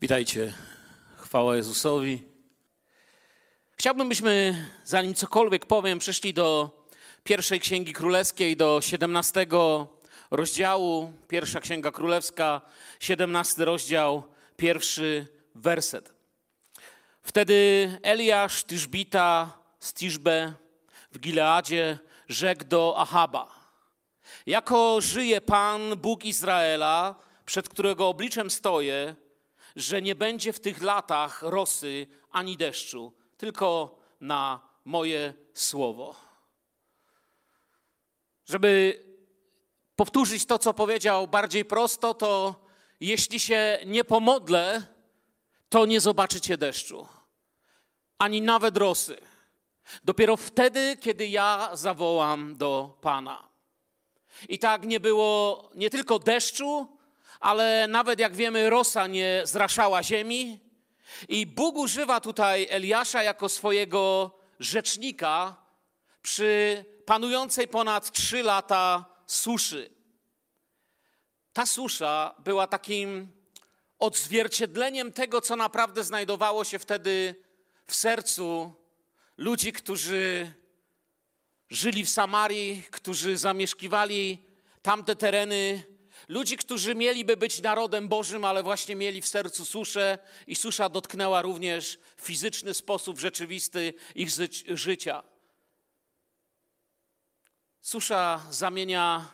Witajcie. Chwała Jezusowi. Chciałbym, byśmy, zanim cokolwiek powiem, przeszli do pierwszej Księgi Królewskiej, do 17 rozdziału. Pierwsza Księga Królewska, 17 rozdział, pierwszy werset. Wtedy Eliasz Tyszbita z Tiszbe w Gileadzie rzekł do Ahaba. Jako żyje Pan, Bóg Izraela, przed którego obliczem stoję, że nie będzie w tych latach rosy ani deszczu, tylko na moje słowo. Żeby powtórzyć to, co powiedział bardziej prosto, to jeśli się nie pomodlę, to nie zobaczycie deszczu, ani nawet rosy. Dopiero wtedy, kiedy ja zawołam do Pana. I tak nie było nie tylko deszczu, ale nawet jak wiemy, rosa nie zraszała ziemi. I Bóg używa tutaj Eliasza jako swojego rzecznika przy panującej ponad trzy lata suszy. Ta susza była takim odzwierciedleniem tego, co naprawdę znajdowało się wtedy w sercu ludzi, którzy żyli w Samarii, którzy zamieszkiwali tamte tereny, ludzi, którzy mieliby być narodem Bożym, ale właśnie mieli w sercu suszę i susza dotknęła również w fizyczny sposób rzeczywisty ich zy- życia. Susza zamienia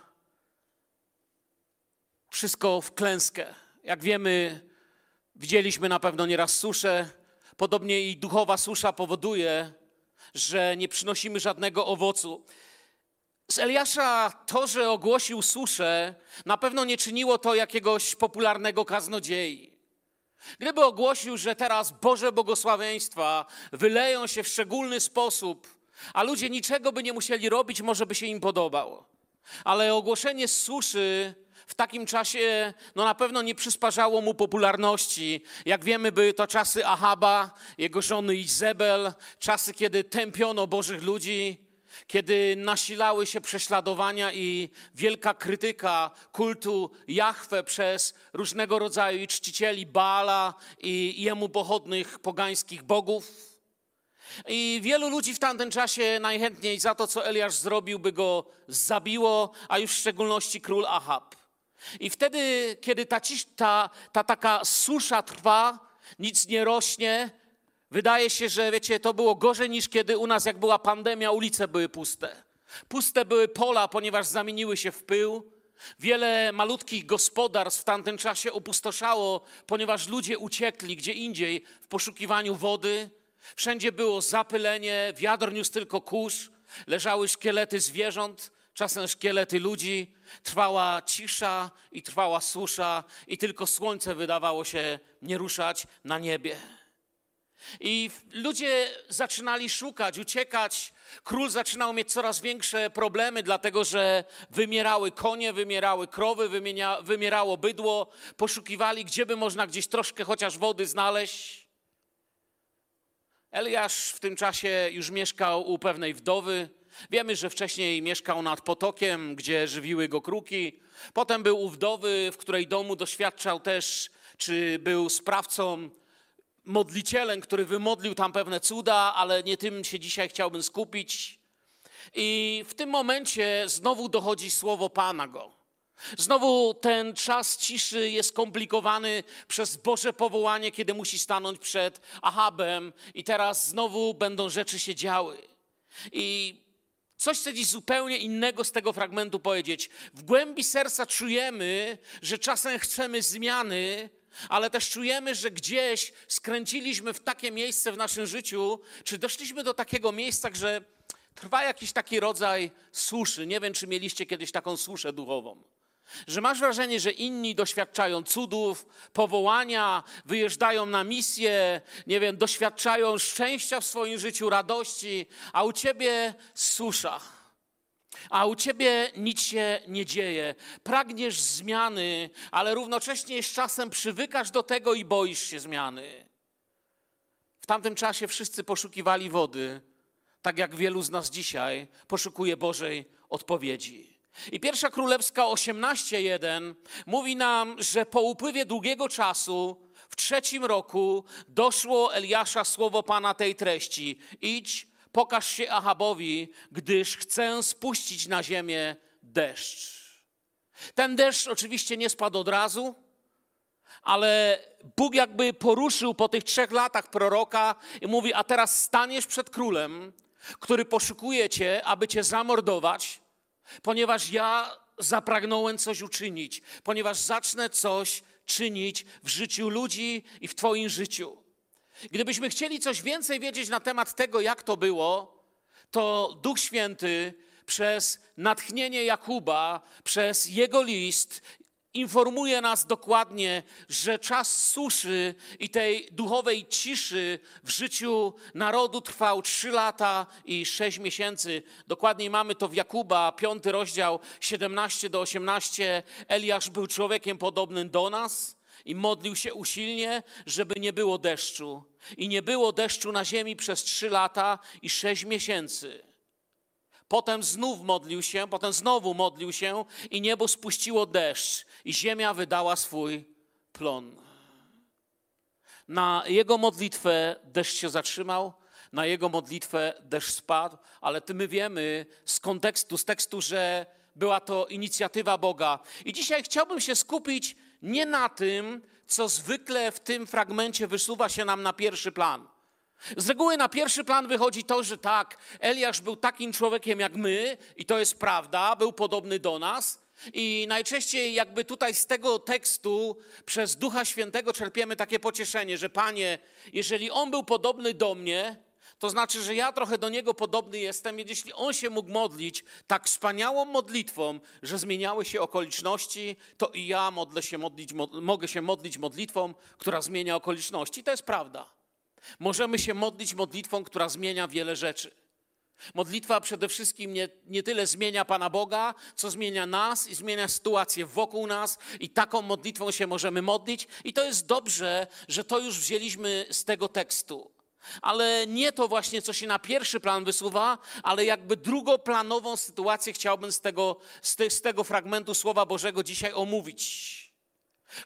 wszystko w klęskę. Jak wiemy, widzieliśmy na pewno nieraz suszę, podobnie i duchowa susza powoduje, że nie przynosimy żadnego owocu. Z Eliasza to, że ogłosił suszę, na pewno nie czyniło to jakiegoś popularnego kaznodziei. Gdyby ogłosił, że teraz Boże błogosławieństwa wyleją się w szczególny sposób, a ludzie niczego by nie musieli robić, może by się im podobało. Ale ogłoszenie suszy w takim czasie no na pewno nie przysparzało mu popularności. Jak wiemy, były to czasy Ahaba, jego żony Izebel, czasy, kiedy tępiono Bożych ludzi, kiedy nasilały się prześladowania i wielka krytyka kultu Jahwe przez różnego rodzaju czcicieli Baala i jemu pochodnych pogańskich bogów. I wielu ludzi w tamtym czasie najchętniej za to, co Eliasz zrobił, by go zabiło, a już w szczególności król Ahab. I wtedy, kiedy ta, ta, ta taka susza trwa, nic nie rośnie, wydaje się, że wiecie, to było gorzej niż kiedy u nas, jak była pandemia, ulice były puste. Puste były pola, ponieważ zamieniły się w pył. Wiele malutkich gospodarstw w tamtym czasie opustoszało, ponieważ ludzie uciekli gdzie indziej w poszukiwaniu wody. Wszędzie było zapylenie, wiatr niósł tylko kurz, leżały szkielety zwierząt, czasem szkielety ludzi. Trwała cisza i trwała susza, i tylko słońce wydawało się nie ruszać na niebie. I ludzie zaczynali szukać, uciekać. Król zaczynał mieć coraz większe problemy, dlatego że wymierały konie, wymierały krowy, wymienia, wymierało bydło. Poszukiwali, gdzie by można gdzieś troszkę chociaż wody znaleźć. Eliasz w tym czasie już mieszkał u pewnej wdowy. Wiemy, że wcześniej mieszkał nad potokiem, gdzie żywiły go kruki. Potem był u wdowy, w której domu doświadczał też, czy był sprawcą modlicielem, który wymodlił tam pewne cuda, ale nie tym się dzisiaj chciałbym skupić. I w tym momencie znowu dochodzi słowo Pana go. Znowu ten czas ciszy jest skomplikowany przez Boże powołanie, kiedy musi stanąć przed Ahabem, i teraz znowu będą rzeczy się działy. I Coś chcę dziś zupełnie innego z tego fragmentu powiedzieć. W głębi serca czujemy, że czasem chcemy zmiany, ale też czujemy, że gdzieś skręciliśmy w takie miejsce w naszym życiu, czy doszliśmy do takiego miejsca, że trwa jakiś taki rodzaj suszy. Nie wiem, czy mieliście kiedyś taką suszę duchową. Że masz wrażenie, że inni doświadczają cudów, powołania, wyjeżdżają na misję, nie wiem, doświadczają szczęścia w swoim życiu, radości, a u ciebie susza. A u ciebie nic się nie dzieje. Pragniesz zmiany, ale równocześnie z czasem przywykasz do tego i boisz się zmiany. W tamtym czasie wszyscy poszukiwali wody, tak jak wielu z nas dzisiaj poszukuje Bożej odpowiedzi. I pierwsza królewska 18:1 mówi nam, że po upływie długiego czasu w trzecim roku doszło Eliasza słowo Pana tej treści. Idź, pokaż się Ahabowi, gdyż chcę spuścić na ziemię deszcz. Ten deszcz oczywiście nie spadł od razu, ale Bóg jakby poruszył po tych trzech latach proroka i mówi: A teraz staniesz przed królem, który poszukuje cię, aby cię zamordować, ponieważ ja zapragnąłem coś uczynić, ponieważ zacznę coś czynić w życiu ludzi i w Twoim życiu. Gdybyśmy chcieli coś więcej wiedzieć na temat tego, jak to było, to Duch Święty przez natchnienie Jakuba, przez jego list informuje nas dokładnie, że czas suszy i tej duchowej ciszy w życiu narodu trwał 3 lata i 6 miesięcy. Dokładniej mamy to w Jakuba, 5 rozdział 17 do 18. Eliasz był człowiekiem podobnym do nas i modlił się usilnie, żeby nie było deszczu. I nie było deszczu na ziemi przez 3 lata i 6 miesięcy. Potem znów modlił się, potem znowu modlił się i niebo spuściło deszcz i ziemia wydała swój plon. Na jego modlitwę deszcz się zatrzymał, na jego modlitwę deszcz spadł, ale ty my wiemy z kontekstu, z tekstu, że była to inicjatywa Boga. I dzisiaj chciałbym się skupić nie na tym, co zwykle w tym fragmencie wysuwa się nam na pierwszy plan. Z reguły na pierwszy plan wychodzi to, że tak, Eliasz był takim człowiekiem jak my, i to jest prawda, był podobny do nas. I najczęściej, jakby tutaj z tego tekstu przez Ducha Świętego czerpiemy takie pocieszenie, że Panie, jeżeli on był podobny do mnie, to znaczy, że ja trochę do niego podobny jestem, i jeśli on się mógł modlić tak wspaniałą modlitwą, że zmieniały się okoliczności, to i ja modlę się modlić, mogę się modlić modlitwą, która zmienia okoliczności. To jest prawda. Możemy się modlić modlitwą, która zmienia wiele rzeczy. Modlitwa przede wszystkim nie, nie tyle zmienia Pana Boga, co zmienia nas i zmienia sytuację wokół nas, i taką modlitwą się możemy modlić. I to jest dobrze, że to już wzięliśmy z tego tekstu. Ale nie to właśnie, co się na pierwszy plan wysuwa, ale jakby drugoplanową sytuację chciałbym z tego, z, te, z tego fragmentu Słowa Bożego dzisiaj omówić.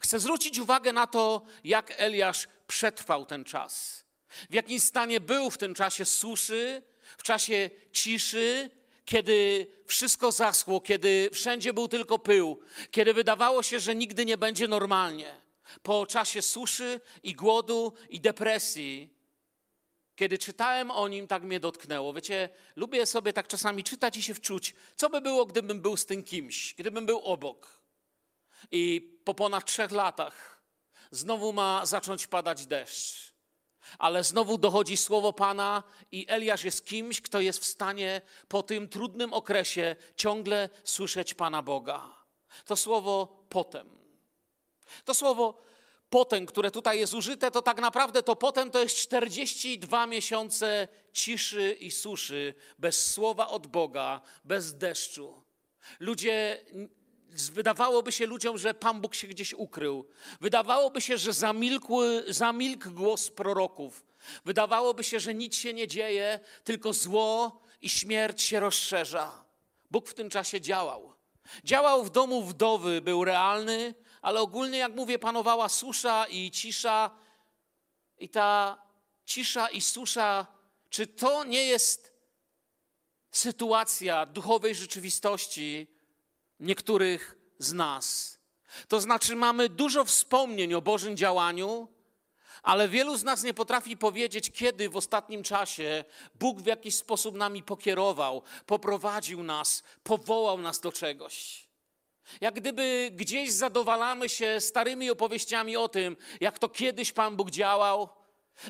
Chcę zwrócić uwagę na to, jak Eliasz przetrwał ten czas. W jakim stanie był w tym czasie suszy, w czasie ciszy, kiedy wszystko zaschło, kiedy wszędzie był tylko pył, kiedy wydawało się, że nigdy nie będzie normalnie. Po czasie suszy i głodu i depresji, kiedy czytałem o nim, tak mnie dotknęło. Wiecie, lubię sobie tak czasami czytać i się wczuć, co by było, gdybym był z tym kimś, gdybym był obok. I po ponad trzech latach znowu ma zacząć padać deszcz ale znowu dochodzi słowo Pana i Eliasz jest kimś, kto jest w stanie po tym trudnym okresie ciągle słyszeć Pana Boga. To słowo potem. To słowo potem, które tutaj jest użyte, to tak naprawdę to potem to jest 42 miesiące ciszy i suszy, bez słowa od Boga, bez deszczu. Ludzie Wydawałoby się ludziom, że Pan Bóg się gdzieś ukrył. Wydawałoby się, że zamilkły, zamilkł głos proroków. Wydawałoby się, że nic się nie dzieje, tylko zło i śmierć się rozszerza. Bóg w tym czasie działał. Działał w domu wdowy, był realny, ale ogólnie, jak mówię, panowała susza i cisza. I ta cisza i susza, czy to nie jest sytuacja duchowej rzeczywistości, niektórych z nas. To znaczy, mamy dużo wspomnień o Bożym działaniu, ale wielu z nas nie potrafi powiedzieć, kiedy w ostatnim czasie Bóg w jakiś sposób nami pokierował, poprowadził nas, powołał nas do czegoś. Jak gdyby gdzieś zadowalamy się starymi opowieściami o tym, jak to kiedyś Pan Bóg działał,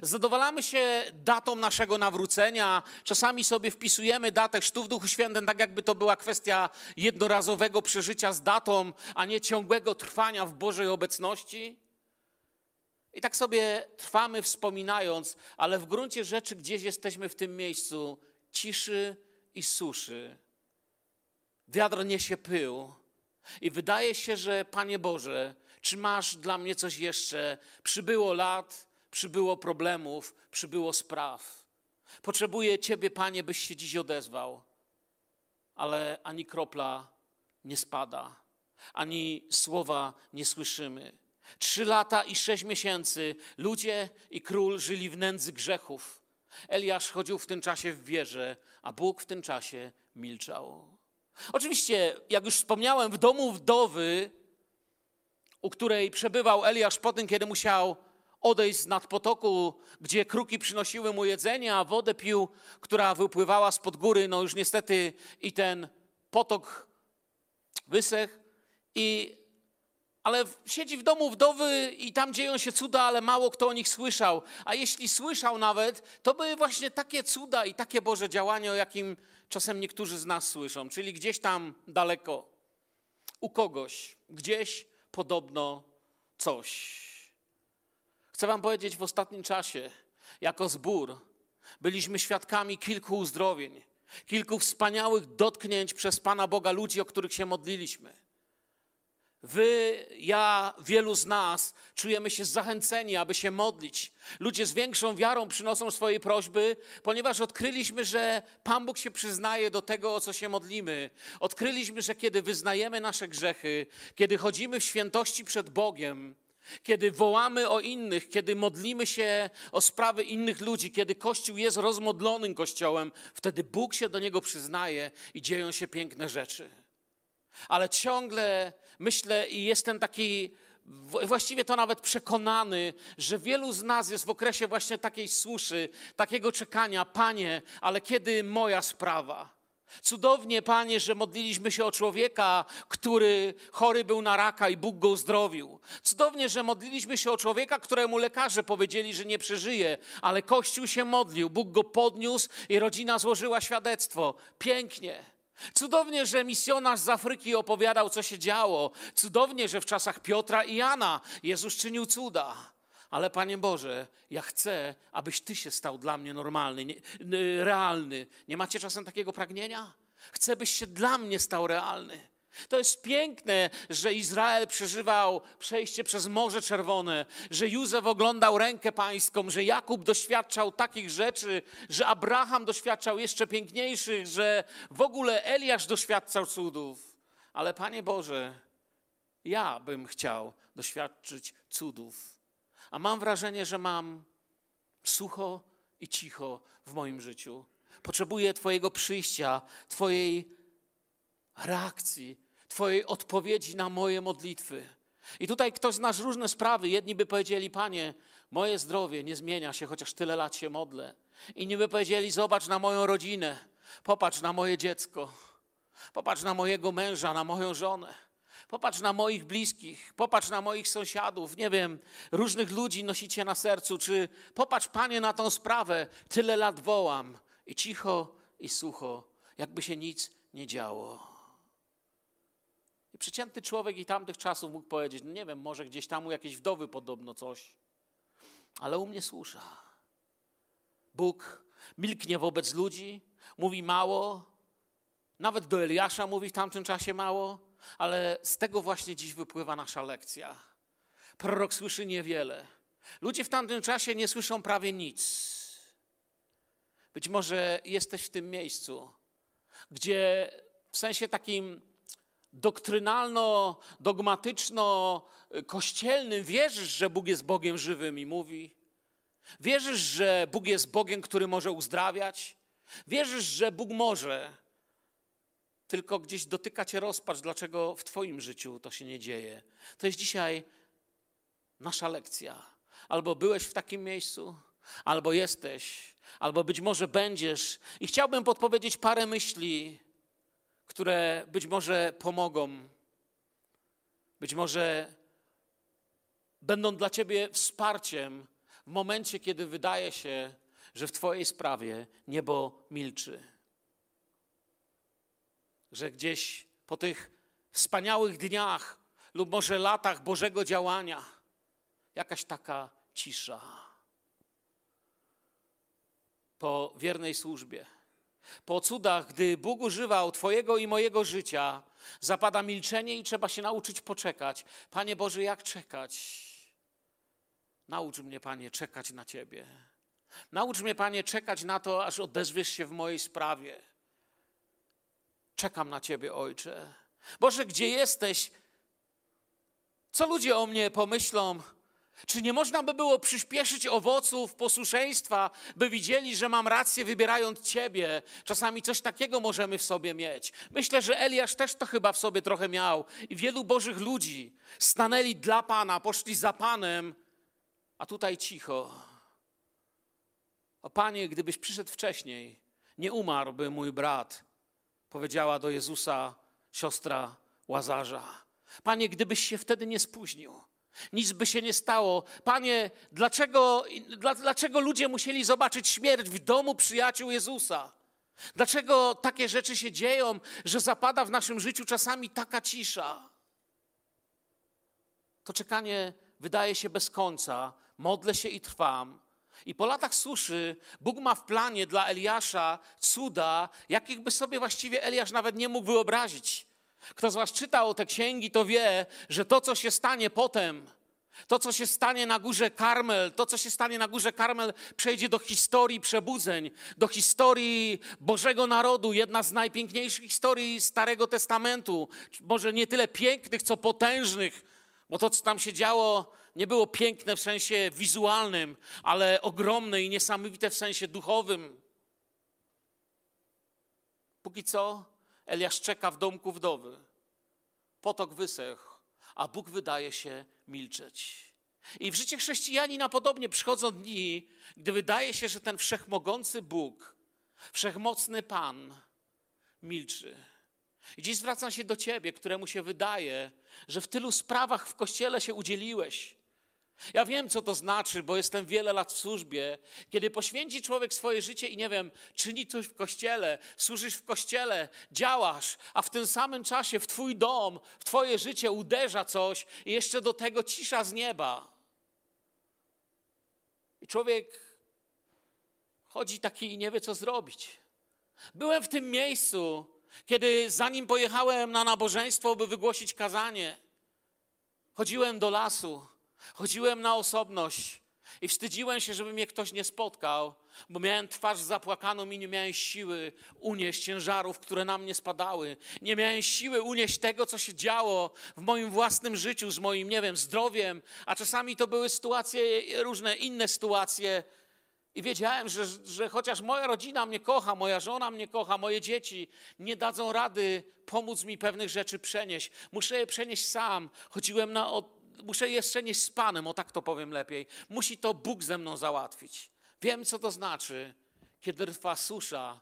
Zadowalamy się datą naszego nawrócenia. Czasami sobie wpisujemy datę chrztu w Duchu Świętym, tak jakby to była kwestia jednorazowego przeżycia z datą, a nie ciągłego trwania w Bożej obecności. I tak sobie trwamy wspominając, ale w gruncie rzeczy gdzieś jesteśmy w tym miejscu ciszy i suszy. Wiadro niesie pył. I wydaje się, że Panie Boże, czy masz dla mnie coś jeszcze? Przybyło lat, przybyło problemów, przybyło spraw. Potrzebuję Ciebie, Panie, byś się dziś odezwał, ale ani kropla nie spada, ani słowa nie słyszymy. Trzy lata i sześć miesięcy ludzie i król żyli w nędzy grzechów. Eliasz chodził w tym czasie w wierze, a Bóg w tym czasie milczał. Oczywiście, jak już wspomniałem, w domu wdowy, u której przebywał Eliasz po tym, kiedy musiał odejść z nadpotoku, gdzie kruki przynosiły mu jedzenie, a wodę pił, która wypływała spod góry, no już niestety i ten potok wysechł. I, ale siedzi w domu wdowy i tam dzieją się cuda, ale mało kto o nich słyszał. A jeśli słyszał nawet, to były właśnie takie cuda i takie Boże działania, o jakim czasem niektórzy z nas słyszą, czyli gdzieś tam daleko, u kogoś, gdzieś podobno coś. Chcę Wam powiedzieć, w ostatnim czasie, jako zbór, byliśmy świadkami kilku uzdrowień, kilku wspaniałych dotknięć przez Pana Boga ludzi, o których się modliliśmy. Wy, ja, wielu z nas czujemy się zachęceni, aby się modlić. Ludzie z większą wiarą przynoszą swoje prośby, ponieważ odkryliśmy, że Pan Bóg się przyznaje do tego, o co się modlimy. Odkryliśmy, że kiedy wyznajemy nasze grzechy, kiedy chodzimy w świętości przed Bogiem, kiedy wołamy o innych, kiedy modlimy się o sprawy innych ludzi, kiedy Kościół jest rozmodlonym Kościołem, wtedy Bóg się do niego przyznaje i dzieją się piękne rzeczy. Ale ciągle myślę i jestem taki, właściwie to nawet przekonany, że wielu z nas jest w okresie właśnie takiej suszy, takiego czekania, Panie, ale kiedy moja sprawa? Cudownie, Panie, że modliliśmy się o człowieka, który chory był na raka i Bóg go uzdrowił. Cudownie, że modliliśmy się o człowieka, któremu lekarze powiedzieli, że nie przeżyje, ale Kościół się modlił, Bóg go podniósł i rodzina złożyła świadectwo. Pięknie. Cudownie, że misjonarz z Afryki opowiadał, co się działo. Cudownie, że w czasach Piotra i Jana Jezus czynił cuda. Ale Panie Boże, ja chcę, abyś Ty się stał dla mnie normalny, nie, realny. Nie macie czasem takiego pragnienia? Chcę, byś się dla mnie stał realny. To jest piękne, że Izrael przeżywał przejście przez Morze Czerwone, że Józef oglądał rękę pańską, że Jakub doświadczał takich rzeczy, że Abraham doświadczał jeszcze piękniejszych, że w ogóle Eliasz doświadczał cudów. Ale Panie Boże, ja bym chciał doświadczyć cudów a mam wrażenie, że mam sucho i cicho w moim życiu. Potrzebuję Twojego przyjścia, Twojej reakcji, Twojej odpowiedzi na moje modlitwy. I tutaj ktoś zna różne sprawy. Jedni by powiedzieli, Panie, moje zdrowie nie zmienia się, chociaż tyle lat się modlę. Inni by powiedzieli, zobacz na moją rodzinę, popatrz na moje dziecko, popatrz na mojego męża, na moją żonę. Popatrz na moich bliskich, popatrz na moich sąsiadów, nie wiem, różnych ludzi nosicie na sercu, czy popatrz, panie, na tą sprawę. Tyle lat wołam i cicho i sucho, jakby się nic nie działo. Przeciętny człowiek i tamtych czasów mógł powiedzieć, no nie wiem, może gdzieś tam u jakiejś wdowy podobno coś, ale u mnie słusza. Bóg milknie wobec ludzi, mówi mało, nawet do Eliasza mówi w tamtym czasie mało, ale z tego właśnie dziś wypływa nasza lekcja. Prorok słyszy niewiele. Ludzie w tamtym czasie nie słyszą prawie nic. Być może jesteś w tym miejscu, gdzie w sensie takim doktrynalno-dogmatyczno-kościelnym wierzysz, że Bóg jest Bogiem żywym i mówi. Wierzysz, że Bóg jest Bogiem, który może uzdrawiać. Wierzysz, że Bóg może tylko gdzieś dotyka cię rozpacz, dlaczego w Twoim życiu to się nie dzieje. To jest dzisiaj nasza lekcja. Albo byłeś w takim miejscu, albo jesteś, albo być może będziesz. I chciałbym podpowiedzieć parę myśli, które być może pomogą, być może będą dla Ciebie wsparciem w momencie, kiedy wydaje się, że w Twojej sprawie niebo milczy że gdzieś po tych wspaniałych dniach lub może latach Bożego działania jakaś taka cisza. Po wiernej służbie, po cudach, gdy Bóg używał Twojego i mojego życia, zapada milczenie i trzeba się nauczyć poczekać. Panie Boże, jak czekać? Naucz mnie, Panie, czekać na Ciebie. Naucz mnie, Panie, czekać na to, aż odezwiesz się w mojej sprawie. Czekam na Ciebie, Ojcze. Boże, gdzie jesteś? Co ludzie o mnie pomyślą? Czy nie można by było przyspieszyć owoców posłuszeństwa, by widzieli, że mam rację wybierając Ciebie? Czasami coś takiego możemy w sobie mieć. Myślę, że Eliasz też to chyba w sobie trochę miał. I wielu Bożych ludzi stanęli dla Pana, poszli za Panem, a tutaj cicho. O Panie, gdybyś przyszedł wcześniej, nie umarłby mój brat, powiedziała do Jezusa siostra Łazarza. Panie, gdybyś się wtedy nie spóźnił, nic by się nie stało. Panie, dlaczego, dla, dlaczego ludzie musieli zobaczyć śmierć w domu przyjaciół Jezusa? Dlaczego takie rzeczy się dzieją, że zapada w naszym życiu czasami taka cisza? To czekanie wydaje się bez końca. Modlę się i trwam. I po latach suszy Bóg ma w planie dla Eliasza cuda, jakich by sobie właściwie Eliasz nawet nie mógł wyobrazić. Kto z Was czytał te księgi, to wie, że to, co się stanie potem, to, co się stanie na górze Karmel, to, co się stanie na górze Karmel, przejdzie do historii przebudzeń, do historii Bożego Narodu, jedna z najpiękniejszych historii Starego Testamentu. Może nie tyle pięknych, co potężnych, bo to, co tam się działo, nie było piękne w sensie wizualnym, ale ogromne i niesamowite w sensie duchowym. Póki co Eliasz czeka w domku wdowy. Potok wysechł, a Bóg wydaje się milczeć. I w życie chrześcijanina podobnie przychodzą dni, gdy wydaje się, że ten wszechmogący Bóg, wszechmocny Pan milczy. I dziś zwracam się do Ciebie, któremu się wydaje, że w tylu sprawach w kościele się udzieliłeś. Ja wiem, co to znaczy, bo jestem wiele lat w służbie. Kiedy poświęci człowiek swoje życie i nie wiem, czyni coś w kościele, służysz w kościele, działasz, a w tym samym czasie w Twój dom, w Twoje życie uderza coś i jeszcze do tego cisza z nieba. I człowiek chodzi taki i nie wie, co zrobić. Byłem w tym miejscu, kiedy zanim pojechałem na nabożeństwo, by wygłosić kazanie, chodziłem do lasu, chodziłem na osobność i wstydziłem się, żeby mnie ktoś nie spotkał, bo miałem twarz zapłakaną i nie miałem siły unieść ciężarów, które na mnie spadały. Nie miałem siły unieść tego, co się działo w moim własnym życiu, z moim, nie wiem, zdrowiem, a czasami to były sytuacje, różne inne sytuacje, i wiedziałem, że, że chociaż moja rodzina mnie kocha, moja żona mnie kocha, moje dzieci nie dadzą rady pomóc mi pewnych rzeczy przenieść. Muszę je przenieść sam. Chodziłem na. Muszę je przenieść z Panem, o tak to powiem lepiej. Musi to Bóg ze mną załatwić. Wiem, co to znaczy, kiedy trwa susza,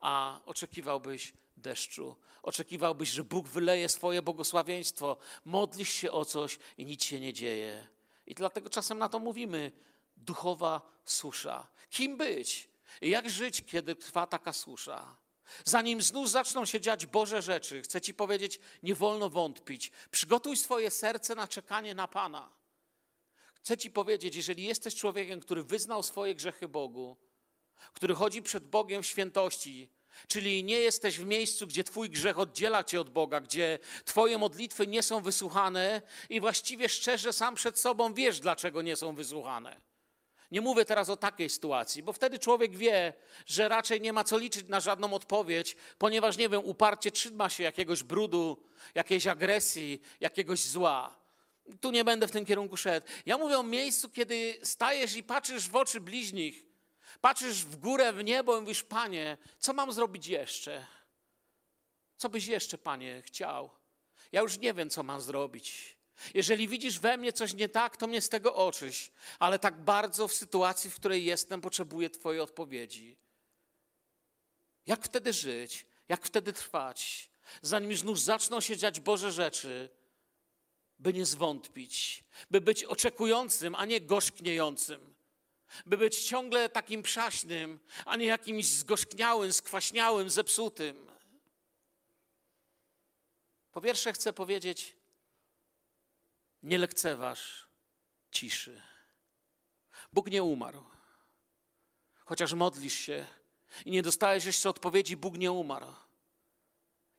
a oczekiwałbyś deszczu. Oczekiwałbyś, że Bóg wyleje swoje błogosławieństwo. Modlisz się o coś i nic się nie dzieje. I dlatego czasem na to mówimy duchowa susza. Kim być? Jak żyć, kiedy trwa taka susza? Zanim znów zaczną się dziać Boże rzeczy, chcę Ci powiedzieć, nie wolno wątpić. Przygotuj swoje serce na czekanie na Pana. Chcę Ci powiedzieć, jeżeli jesteś człowiekiem, który wyznał swoje grzechy Bogu, który chodzi przed Bogiem w świętości, czyli nie jesteś w miejscu, gdzie Twój grzech oddziela Cię od Boga, gdzie Twoje modlitwy nie są wysłuchane i właściwie szczerze sam przed sobą wiesz, dlaczego nie są wysłuchane. Nie mówię teraz o takiej sytuacji, bo wtedy człowiek wie, że raczej nie ma co liczyć na żadną odpowiedź, ponieważ, nie wiem, uparcie trzyma się jakiegoś brudu, jakiejś agresji, jakiegoś zła. Tu nie będę w tym kierunku szedł. Ja mówię o miejscu, kiedy stajesz i patrzysz w oczy bliźnich, patrzysz w górę, w niebo i mówisz, Panie, co mam zrobić jeszcze? Co byś jeszcze, Panie, chciał? Ja już nie wiem, co mam zrobić. Jeżeli widzisz we mnie coś nie tak, to mnie z tego oczyś, ale tak bardzo w sytuacji, w której jestem, potrzebuję Twojej odpowiedzi. Jak wtedy żyć? Jak wtedy trwać? Zanim znów zaczną się dziać Boże rzeczy, by nie zwątpić, by być oczekującym, a nie gorzkniejącym, by być ciągle takim przaśnym, a nie jakimś zgorzkniałym, skwaśniałym, zepsutym. Po pierwsze, chcę powiedzieć, nie lekceważ ciszy. Bóg nie umarł. Chociaż modlisz się i nie dostajesz jeszcze odpowiedzi, Bóg nie umarł.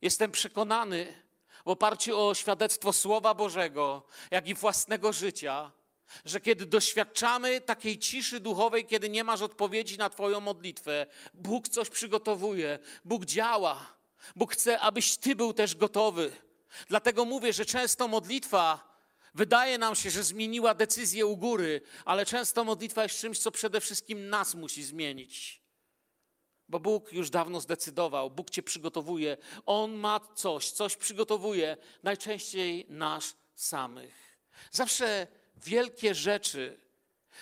Jestem przekonany w oparciu o świadectwo Słowa Bożego, jak i własnego życia, że kiedy doświadczamy takiej ciszy duchowej, kiedy nie masz odpowiedzi na Twoją modlitwę, Bóg coś przygotowuje, Bóg działa. Bóg chce, abyś Ty był też gotowy. Dlatego mówię, że często modlitwa Wydaje nam się, że zmieniła decyzję u góry, ale często modlitwa jest czymś, co przede wszystkim nas musi zmienić. Bo Bóg już dawno zdecydował, Bóg cię przygotowuje. On ma coś, coś przygotowuje, najczęściej nas samych. Zawsze wielkie rzeczy,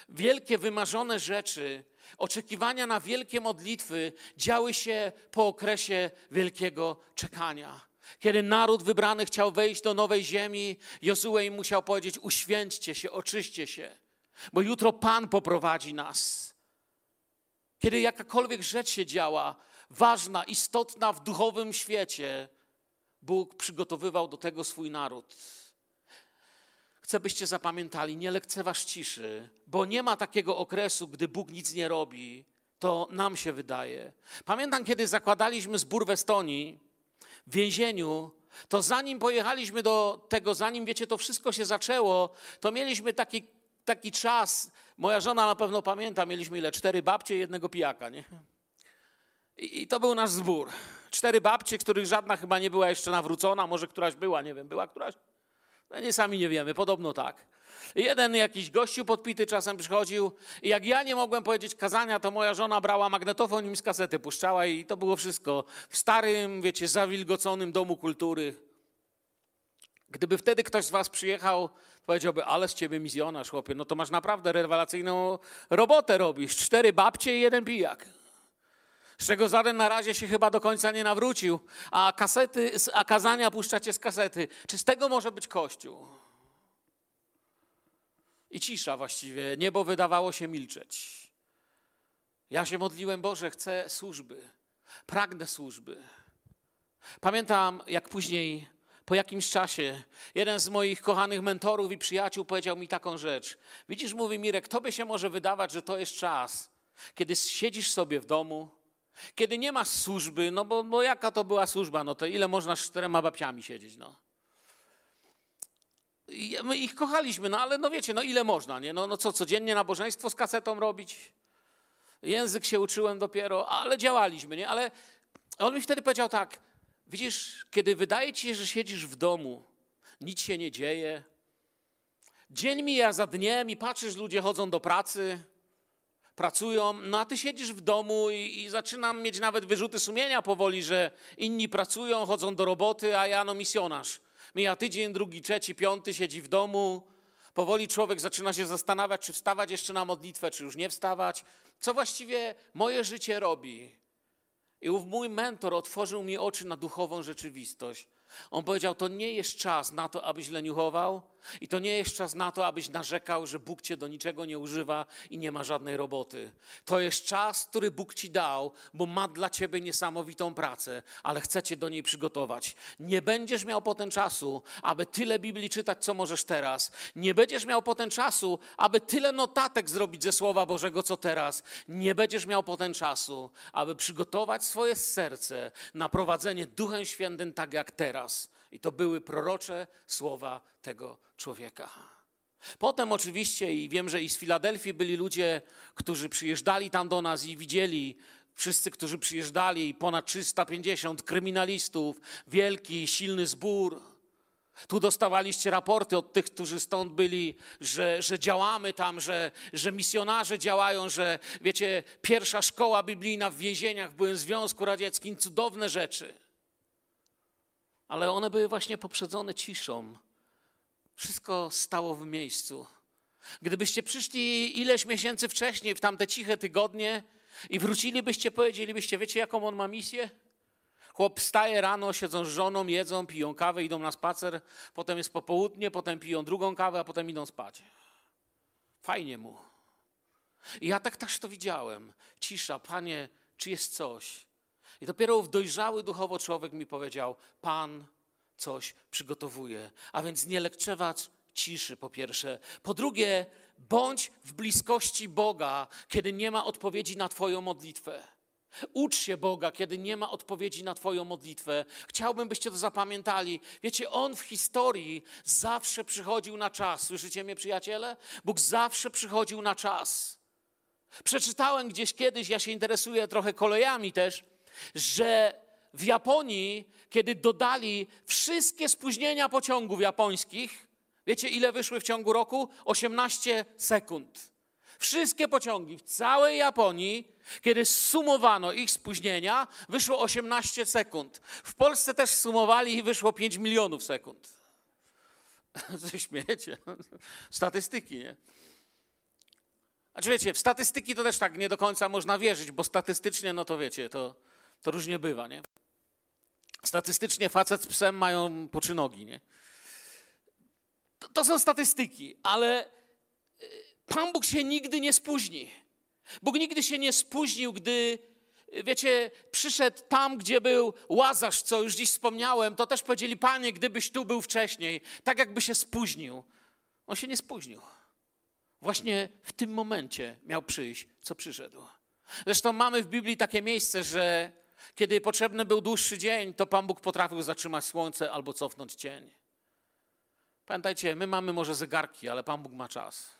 wielkie wymarzone rzeczy, oczekiwania na wielkie modlitwy działy się po okresie wielkiego czekania. Kiedy naród wybrany chciał wejść do nowej ziemi, Jozue im musiał powiedzieć: Uświęćcie się, oczyście się, bo jutro Pan poprowadzi nas. Kiedy jakakolwiek rzecz się działa, ważna, istotna w duchowym świecie, Bóg przygotowywał do tego swój naród. Chcę, byście zapamiętali, nie lekceważ ciszy, bo nie ma takiego okresu, gdy Bóg nic nie robi. To nam się wydaje. Pamiętam, kiedy zakładaliśmy zbór w Estonii, w więzieniu, to zanim pojechaliśmy do tego, zanim wiecie, to wszystko się zaczęło, to mieliśmy taki, taki czas. Moja żona na pewno pamięta, mieliśmy ile? Cztery babcie i jednego pijaka, nie? I, I to był nasz zbór. Cztery babcie, których żadna chyba nie była jeszcze nawrócona, może któraś była, nie wiem, była któraś? No nie sami nie wiemy, podobno tak. Jeden jakiś gościu podpity czasem przychodził i jak ja nie mogłem powiedzieć kazania, to moja żona brała magnetofon i mi z kasety puszczała i to było wszystko. W starym, wiecie, zawilgoconym domu kultury. Gdyby wtedy ktoś z was przyjechał, powiedziałby, ale z ciebie misjonarz, chłopie, no to masz naprawdę rewelacyjną robotę robisz. Cztery babcie i jeden pijak. Z czego żaden na razie się chyba do końca nie nawrócił, a kasety, a kazania puszczacie z kasety. Czy z tego może być kościół? I cisza właściwie. Niebo wydawało się milczeć. Ja się modliłem, Boże, chcę służby. Pragnę służby. Pamiętam, jak później, po jakimś czasie, jeden z moich kochanych mentorów i przyjaciół powiedział mi taką rzecz. Widzisz, mówi Mirek, tobie się może wydawać, że to jest czas, kiedy siedzisz sobie w domu, kiedy nie masz służby, no bo, bo jaka to była służba, no to ile można z czterema babciami siedzieć, no. My ich kochaliśmy, no ale no wiecie, no ile można, nie? No, no co, codziennie nabożeństwo z kasetą robić? Język się uczyłem dopiero, ale działaliśmy, nie? Ale on mi wtedy powiedział tak, widzisz, kiedy wydaje ci się, że siedzisz w domu, nic się nie dzieje, dzień mija za dniem i patrzysz, ludzie chodzą do pracy, pracują, no a ty siedzisz w domu i, i zaczynam mieć nawet wyrzuty sumienia powoli, że inni pracują, chodzą do roboty, a ja no misjonarz. Mija tydzień, drugi, trzeci, piąty, siedzi w domu. Powoli człowiek zaczyna się zastanawiać, czy wstawać jeszcze na modlitwę, czy już nie wstawać. Co właściwie moje życie robi? I ów mój mentor otworzył mi oczy na duchową rzeczywistość. On powiedział: To nie jest czas na to, abyś leniuchował, i to nie jest czas na to, abyś narzekał, że Bóg cię do niczego nie używa i nie ma żadnej roboty. To jest czas, który Bóg ci dał, bo ma dla ciebie niesamowitą pracę, ale chce cię do niej przygotować. Nie będziesz miał potem czasu, aby tyle Biblii czytać, co możesz teraz. Nie będziesz miał potem czasu, aby tyle notatek zrobić ze Słowa Bożego, co teraz. Nie będziesz miał potem czasu, aby przygotować swoje serce na prowadzenie Duchem Świętym tak jak teraz. I to były prorocze słowa tego człowieka. Potem oczywiście, i wiem, że i z Filadelfii byli ludzie, którzy przyjeżdżali tam do nas i widzieli, wszyscy, którzy przyjeżdżali, ponad 350 kryminalistów, wielki, silny zbór. Tu dostawaliście raporty od tych, którzy stąd byli, że, że działamy tam, że, że misjonarze działają, że wiecie, pierwsza szkoła biblijna w więzieniach w byłym Związku Radzieckim, cudowne rzeczy ale one były właśnie poprzedzone ciszą. Wszystko stało w miejscu. Gdybyście przyszli ileś miesięcy wcześniej, w tamte ciche tygodnie i wrócilibyście, powiedzielibyście, wiecie jaką on ma misję? Chłop wstaje rano, siedzą z żoną, jedzą, piją kawę, idą na spacer, potem jest popołudnie, potem piją drugą kawę, a potem idą spać. Fajnie mu. I ja tak też to widziałem. Cisza, panie, czy jest coś? I dopiero dojrzały duchowo człowiek mi powiedział: Pan coś przygotowuje. A więc nie lekceważ ciszy, po pierwsze. Po drugie, bądź w bliskości Boga, kiedy nie ma odpowiedzi na Twoją modlitwę. Ucz się Boga, kiedy nie ma odpowiedzi na Twoją modlitwę. Chciałbym, byście to zapamiętali. Wiecie, On w historii zawsze przychodził na czas. Słyszycie mnie, przyjaciele? Bóg zawsze przychodził na czas. Przeczytałem gdzieś kiedyś, ja się interesuję trochę kolejami też że w Japonii, kiedy dodali wszystkie spóźnienia pociągów japońskich, Wiecie, ile wyszły w ciągu roku? 18 sekund. Wszystkie pociągi w całej Japonii, kiedy sumowano ich spóźnienia, wyszło 18 sekund. W Polsce też sumowali i wyszło 5 milionów sekund. Co się śmiejecie? Statystyki, nie? Znaczy wiecie, w statystyki to też tak nie do końca można wierzyć, bo statystycznie, no to wiecie, to, to różnie bywa, nie? Statystycznie facet z psem mają po trzy nogi, nie? To, to są statystyki, ale y, Pan Bóg się nigdy nie spóźni. Bóg nigdy się nie spóźnił, gdy, y, wiecie, przyszedł tam, gdzie był Łazarz, co już dziś wspomniałem, to też powiedzieli, Panie, gdybyś tu był wcześniej, tak jakby się spóźnił. On się nie spóźnił. Właśnie w tym momencie miał przyjść, co przyszedł. Zresztą mamy w Biblii takie miejsce, że kiedy potrzebny był dłuższy dzień, to Pan Bóg potrafił zatrzymać słońce albo cofnąć cień. Pamiętajcie, my mamy może zegarki, ale Pan Bóg ma czas.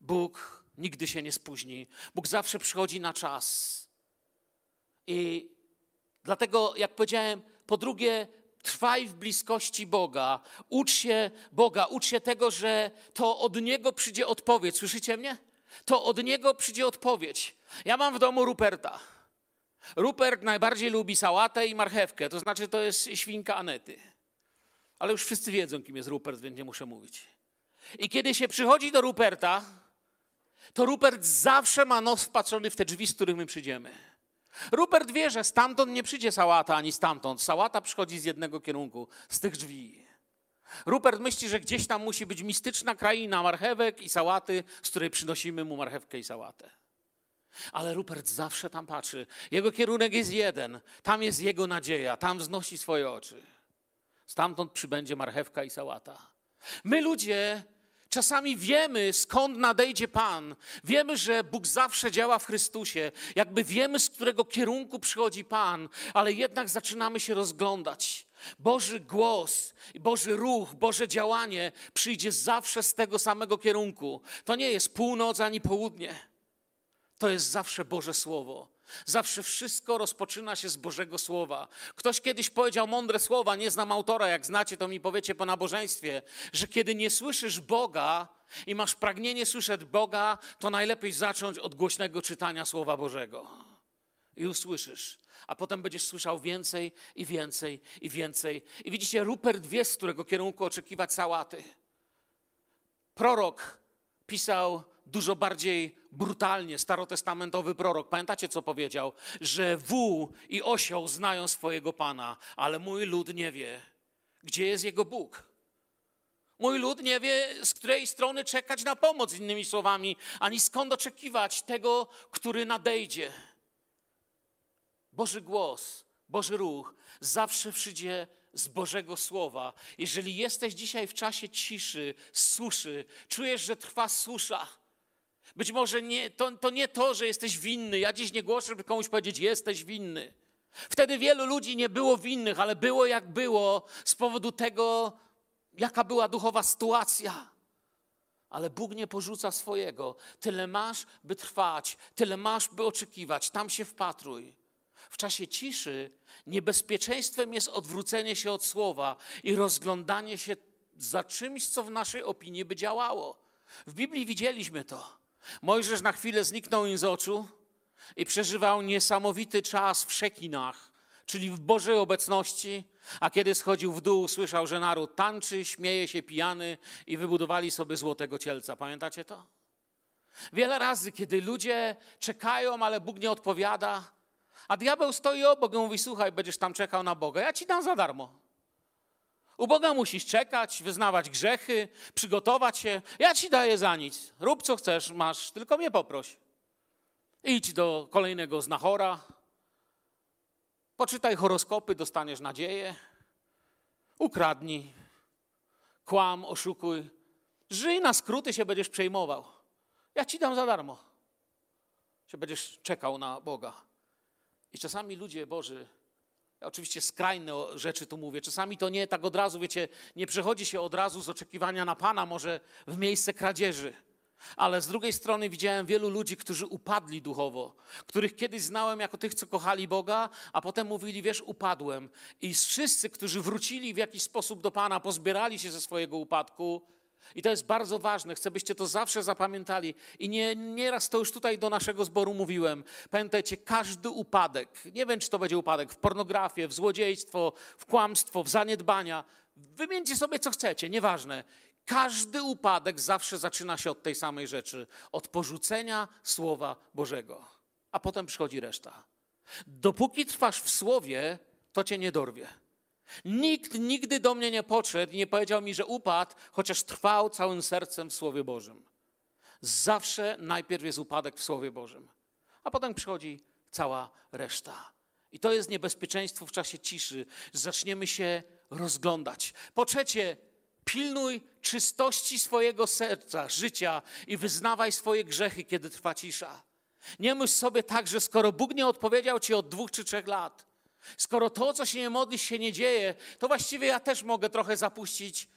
Bóg nigdy się nie spóźni. Bóg zawsze przychodzi na czas. I dlatego, jak powiedziałem, po drugie, trwaj w bliskości Boga. Ucz się Boga, ucz się tego, że to od Niego przyjdzie odpowiedź. Słyszycie mnie? To od Niego przyjdzie odpowiedź. Ja mam w domu Ruperta. Rupert najbardziej lubi sałatę i marchewkę, to znaczy to jest świnka Anety. Ale już wszyscy wiedzą, kim jest Rupert, więc nie muszę mówić. I kiedy się przychodzi do Ruperta, to Rupert zawsze ma nos wpatrzony w te drzwi, z których my przyjdziemy. Rupert wie, że stamtąd nie przyjdzie sałata, ani stamtąd. Sałata przychodzi z jednego kierunku, z tych drzwi. Rupert myśli, że gdzieś tam musi być mistyczna kraina marchewek i sałaty, z której przynosimy mu marchewkę i sałatę. Ale Rupert zawsze tam patrzy. Jego kierunek jest jeden. Tam jest jego nadzieja. Tam wznosi swoje oczy. Stamtąd przybędzie marchewka i sałata. My ludzie czasami wiemy, skąd nadejdzie Pan. Wiemy, że Bóg zawsze działa w Chrystusie. Jakby wiemy, z którego kierunku przychodzi Pan, ale jednak zaczynamy się rozglądać. Boży głos, Boży ruch, Boże działanie przyjdzie zawsze z tego samego kierunku. To nie jest północ ani południe. To jest zawsze Boże Słowo. Zawsze wszystko rozpoczyna się z Bożego Słowa. Ktoś kiedyś powiedział mądre słowa, nie znam autora, jak znacie, to mi powiecie po nabożeństwie, że kiedy nie słyszysz Boga i masz pragnienie słyszeć Boga, to najlepiej zacząć od głośnego czytania Słowa Bożego. I usłyszysz, a potem będziesz słyszał więcej i więcej i więcej. I widzicie, Rupert wie, z którego kierunku oczekiwać sałaty. Prorok pisał dużo bardziej brutalnie, starotestamentowy prorok. Pamiętacie, co powiedział? Że wół i osioł znają swojego Pana, ale mój lud nie wie, gdzie jest jego Bóg. Mój lud nie wie, z której strony czekać na pomoc, innymi słowami, ani skąd oczekiwać tego, który nadejdzie. Boży głos, Boży ruch zawsze przyjdzie z Bożego Słowa. Jeżeli jesteś dzisiaj w czasie ciszy, suszy, czujesz, że trwa susza, być może nie, to, to nie to, że jesteś winny. Ja dziś nie głoszę, żeby komuś powiedzieć, jesteś winny. Wtedy wielu ludzi nie było winnych, ale było jak było z powodu tego, jaka była duchowa sytuacja. Ale Bóg nie porzuca swojego. Tyle masz, by trwać, tyle masz, by oczekiwać. Tam się wpatruj. W czasie ciszy niebezpieczeństwem jest odwrócenie się od słowa i rozglądanie się za czymś, co w naszej opinii by działało. W Biblii widzieliśmy to. Mojżesz na chwilę zniknął im z oczu i przeżywał niesamowity czas w szekinach, czyli w Bożej obecności, a kiedy schodził w dół, słyszał, że naród tańczy, śmieje się pijany i wybudowali sobie złotego cielca. Pamiętacie to? Wiele razy, kiedy ludzie czekają, ale Bóg nie odpowiada, a diabeł stoi obok i mówi, słuchaj, będziesz tam czekał na Boga, ja ci dam za darmo. U Boga musisz czekać, wyznawać grzechy, przygotować się. Ja ci daję za nic. Rób co chcesz, masz, tylko mnie poproś. Idź do kolejnego znachora. Poczytaj horoskopy, dostaniesz nadzieję. Ukradnij, kłam, oszukuj. Żyj na skróty, się będziesz przejmował. Ja ci dam za darmo. Się będziesz czekał na Boga. I czasami ludzie Boży ja oczywiście skrajne rzeczy tu mówię. Czasami to nie tak od razu, wiecie, nie przechodzi się od razu z oczekiwania na Pana, może w miejsce kradzieży. Ale z drugiej strony widziałem wielu ludzi, którzy upadli duchowo, których kiedyś znałem jako tych, co kochali Boga, a potem mówili, wiesz, upadłem. I wszyscy, którzy wrócili w jakiś sposób do Pana, pozbierali się ze swojego upadku. I to jest bardzo ważne, chcę, byście to zawsze zapamiętali. I nie, nieraz to już tutaj do naszego zboru mówiłem. Pamiętajcie, każdy upadek, nie wiem, czy to będzie upadek w pornografię, w złodziejstwo, w kłamstwo, w zaniedbania, wymieńcie sobie, co chcecie, nieważne. Każdy upadek zawsze zaczyna się od tej samej rzeczy od porzucenia Słowa Bożego, a potem przychodzi reszta. Dopóki trwasz w Słowie, to cię nie dorwie. Nikt nigdy do mnie nie podszedł i nie powiedział mi, że upadł, chociaż trwał całym sercem w Słowie Bożym. Zawsze najpierw jest upadek w Słowie Bożym, a potem przychodzi cała reszta. I to jest niebezpieczeństwo w czasie ciszy. Zaczniemy się rozglądać. Po trzecie, Pilnuj czystości swojego serca, życia i wyznawaj swoje grzechy, kiedy trwa cisza. Nie myśl sobie tak, że skoro Bóg nie odpowiedział ci od dwóch czy trzech lat, skoro to, co się nie modlisz, się nie dzieje, to właściwie ja też mogę trochę zapuścić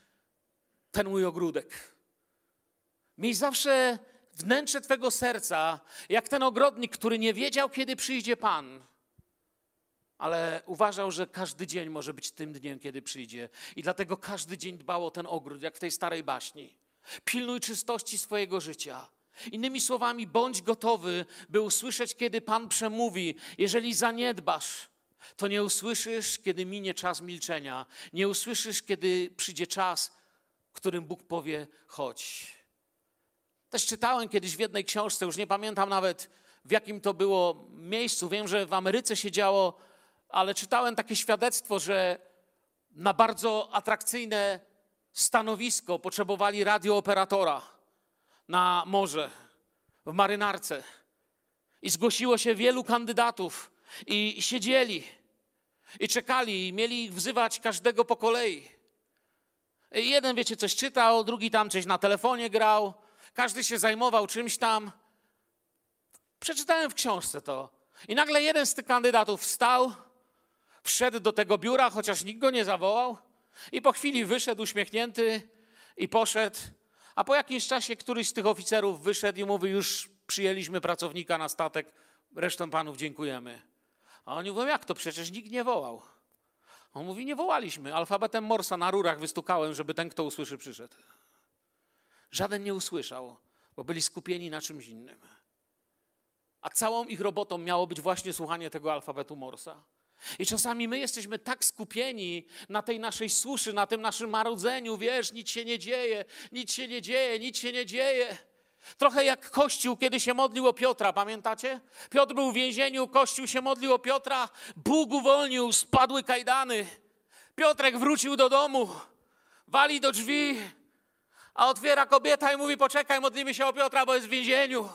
ten mój ogródek. Miej zawsze wnętrze Twego serca, jak ten ogrodnik, który nie wiedział, kiedy przyjdzie Pan ale uważał, że każdy dzień może być tym dniem, kiedy przyjdzie. I dlatego każdy dzień dbał o ten ogród, jak w tej starej baśni. Pilnuj czystości swojego życia. Innymi słowami, bądź gotowy, by usłyszeć, kiedy Pan przemówi. Jeżeli zaniedbasz, to nie usłyszysz, kiedy minie czas milczenia. Nie usłyszysz, kiedy przyjdzie czas, w którym Bóg powie: chodź. Też czytałem kiedyś w jednej książce, już nie pamiętam nawet w jakim to było miejscu. Wiem, że w Ameryce się działo ale czytałem takie świadectwo, że na bardzo atrakcyjne stanowisko potrzebowali radiooperatora na morze, w marynarce. I zgłosiło się wielu kandydatów i siedzieli i czekali, i mieli ich wzywać każdego po kolei. I jeden, wiecie, coś czytał, drugi tam coś na telefonie grał, każdy się zajmował czymś tam. Przeczytałem w książce to. I nagle jeden z tych kandydatów wstał, Wszedł do tego biura, chociaż nikt go nie zawołał, i po chwili wyszedł uśmiechnięty i poszedł. A po jakimś czasie któryś z tych oficerów wyszedł i mówi: Już przyjęliśmy pracownika na statek, resztą panów dziękujemy. A oni mówią: Jak to? Przecież nikt nie wołał. On mówi: Nie wołaliśmy. Alfabetem Morsa na rurach wystukałem, żeby ten, kto usłyszy, przyszedł. Żaden nie usłyszał, bo byli skupieni na czymś innym. A całą ich robotą miało być właśnie słuchanie tego alfabetu Morsa. I czasami my jesteśmy tak skupieni na tej naszej suszy, na tym naszym marudzeniu, wiesz, nic się nie dzieje, nic się nie dzieje, nic się nie dzieje. Trochę jak Kościół, kiedy się modlił o Piotra, pamiętacie? Piotr był w więzieniu, Kościół się modlił o Piotra, Bóg uwolnił, spadły kajdany. Piotrek wrócił do domu, wali do drzwi, a otwiera kobieta i mówi: Poczekaj, modlimy się o Piotra, bo jest w więzieniu.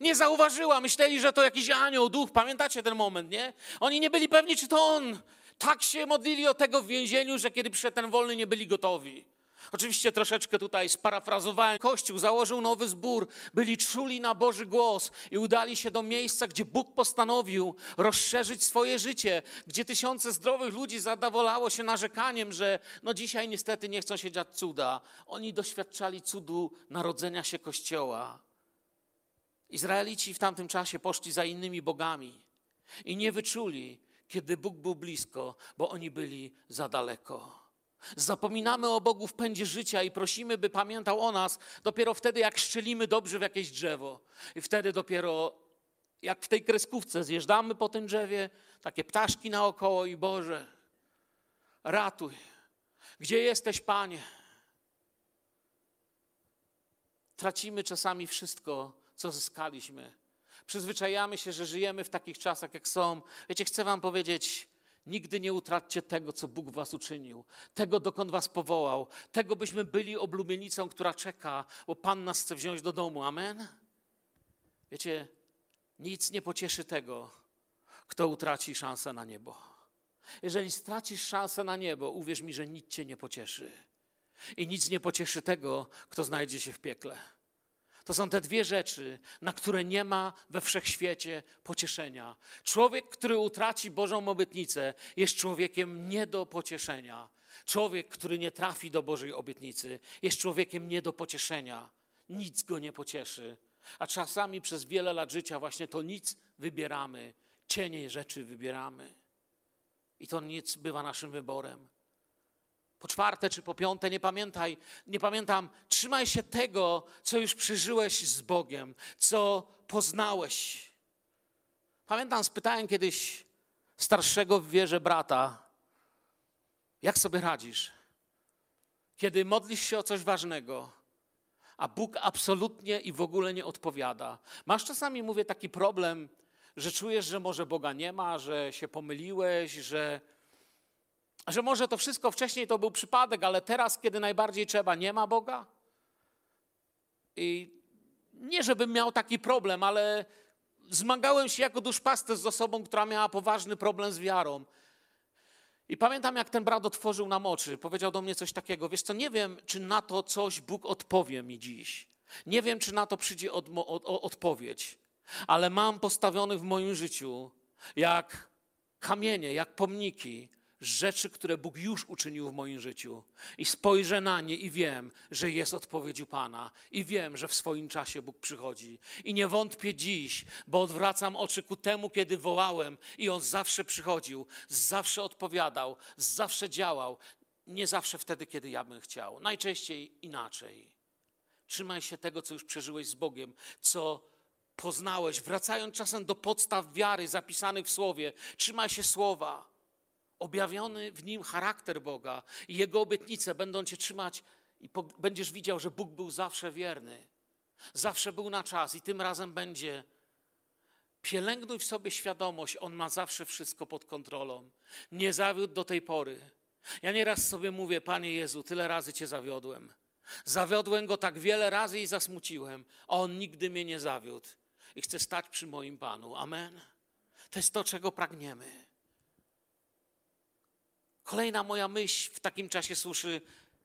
Nie zauważyła, myśleli, że to jakiś anioł, duch. Pamiętacie ten moment, nie? Oni nie byli pewni, czy to on. Tak się modlili o tego w więzieniu, że kiedy przyszedł ten wolny, nie byli gotowi. Oczywiście troszeczkę tutaj sparafrazowałem. Kościół założył nowy zbór, byli czuli na Boży głos i udali się do miejsca, gdzie Bóg postanowił rozszerzyć swoje życie, gdzie tysiące zdrowych ludzi zadowolało się narzekaniem, że no dzisiaj niestety nie chcą się dziać cuda. Oni doświadczali cudu narodzenia się Kościoła. Izraelici w tamtym czasie poszli za innymi bogami i nie wyczuli, kiedy Bóg był blisko, bo oni byli za daleko. Zapominamy o Bogu w pędzie życia i prosimy, by pamiętał o nas dopiero wtedy, jak szczelimy dobrze w jakieś drzewo. I wtedy dopiero, jak w tej kreskówce, zjeżdżamy po tym drzewie, takie ptaszki naokoło i Boże, ratuj. Gdzie jesteś, Panie? Tracimy czasami wszystko, co zyskaliśmy. Przyzwyczajamy się, że żyjemy w takich czasach, jak są. Wiecie, chcę Wam powiedzieć, nigdy nie utraćcie tego, co Bóg Was uczynił, tego, dokąd Was powołał, tego, byśmy byli oblubienicą, która czeka, bo Pan nas chce wziąć do domu. Amen? Wiecie, nic nie pocieszy tego, kto utraci szansę na niebo. Jeżeli stracisz szansę na niebo, uwierz mi, że nic cię nie pocieszy. I nic nie pocieszy tego, kto znajdzie się w piekle. To są te dwie rzeczy, na które nie ma we wszechświecie pocieszenia. Człowiek, który utraci Bożą obietnicę, jest człowiekiem nie do pocieszenia. Człowiek, który nie trafi do Bożej obietnicy, jest człowiekiem nie do pocieszenia. nic go nie pocieszy. A czasami przez wiele lat życia właśnie to nic wybieramy, cienie rzeczy wybieramy. I to nic bywa naszym wyborem. Po czwarte czy po piąte, nie pamiętaj, nie pamiętam, trzymaj się tego, co już przeżyłeś z Bogiem, co poznałeś. Pamiętam, spytałem kiedyś starszego w wierze brata, jak sobie radzisz, kiedy modlisz się o coś ważnego, a Bóg absolutnie i w ogóle nie odpowiada. Masz czasami, mówię, taki problem, że czujesz, że może Boga nie ma, że się pomyliłeś, że, że może to wszystko wcześniej to był przypadek, ale teraz, kiedy najbardziej trzeba, nie ma Boga? I nie, żebym miał taki problem, ale zmagałem się jako duszpasterz z osobą, która miała poważny problem z wiarą. I pamiętam, jak ten brat otworzył nam oczy, powiedział do mnie coś takiego: Wiesz co, nie wiem, czy na to coś Bóg odpowie mi dziś. Nie wiem, czy na to przyjdzie od, o- odpowiedź, ale mam postawiony w moim życiu jak kamienie, jak pomniki, rzeczy, które Bóg już uczynił w moim życiu. I spojrzę na nie i wiem, że jest odpowiedź u Pana. I wiem, że w swoim czasie Bóg przychodzi. I nie wątpię dziś, bo odwracam oczy ku temu, kiedy wołałem i On zawsze przychodził, zawsze odpowiadał, zawsze działał. Nie zawsze wtedy, kiedy ja bym chciał. Najczęściej inaczej. Trzymaj się tego, co już przeżyłeś z Bogiem, co poznałeś, wracając czasem do podstaw wiary zapisanych w Słowie. Trzymaj się Słowa objawiony w nim charakter Boga i Jego obietnice będą Cię trzymać i będziesz widział, że Bóg był zawsze wierny. Zawsze był na czas i tym razem będzie. Pielęgnuj w sobie świadomość, On ma zawsze wszystko pod kontrolą. Nie zawiódł do tej pory. Ja nieraz sobie mówię, Panie Jezu, tyle razy Cię zawiodłem. Zawiodłem Go tak wiele razy i zasmuciłem, a On nigdy mnie nie zawiódł. I chcę stać przy moim Panu. Amen. To jest to, czego pragniemy. Kolejna moja myśl w takim czasie suszy,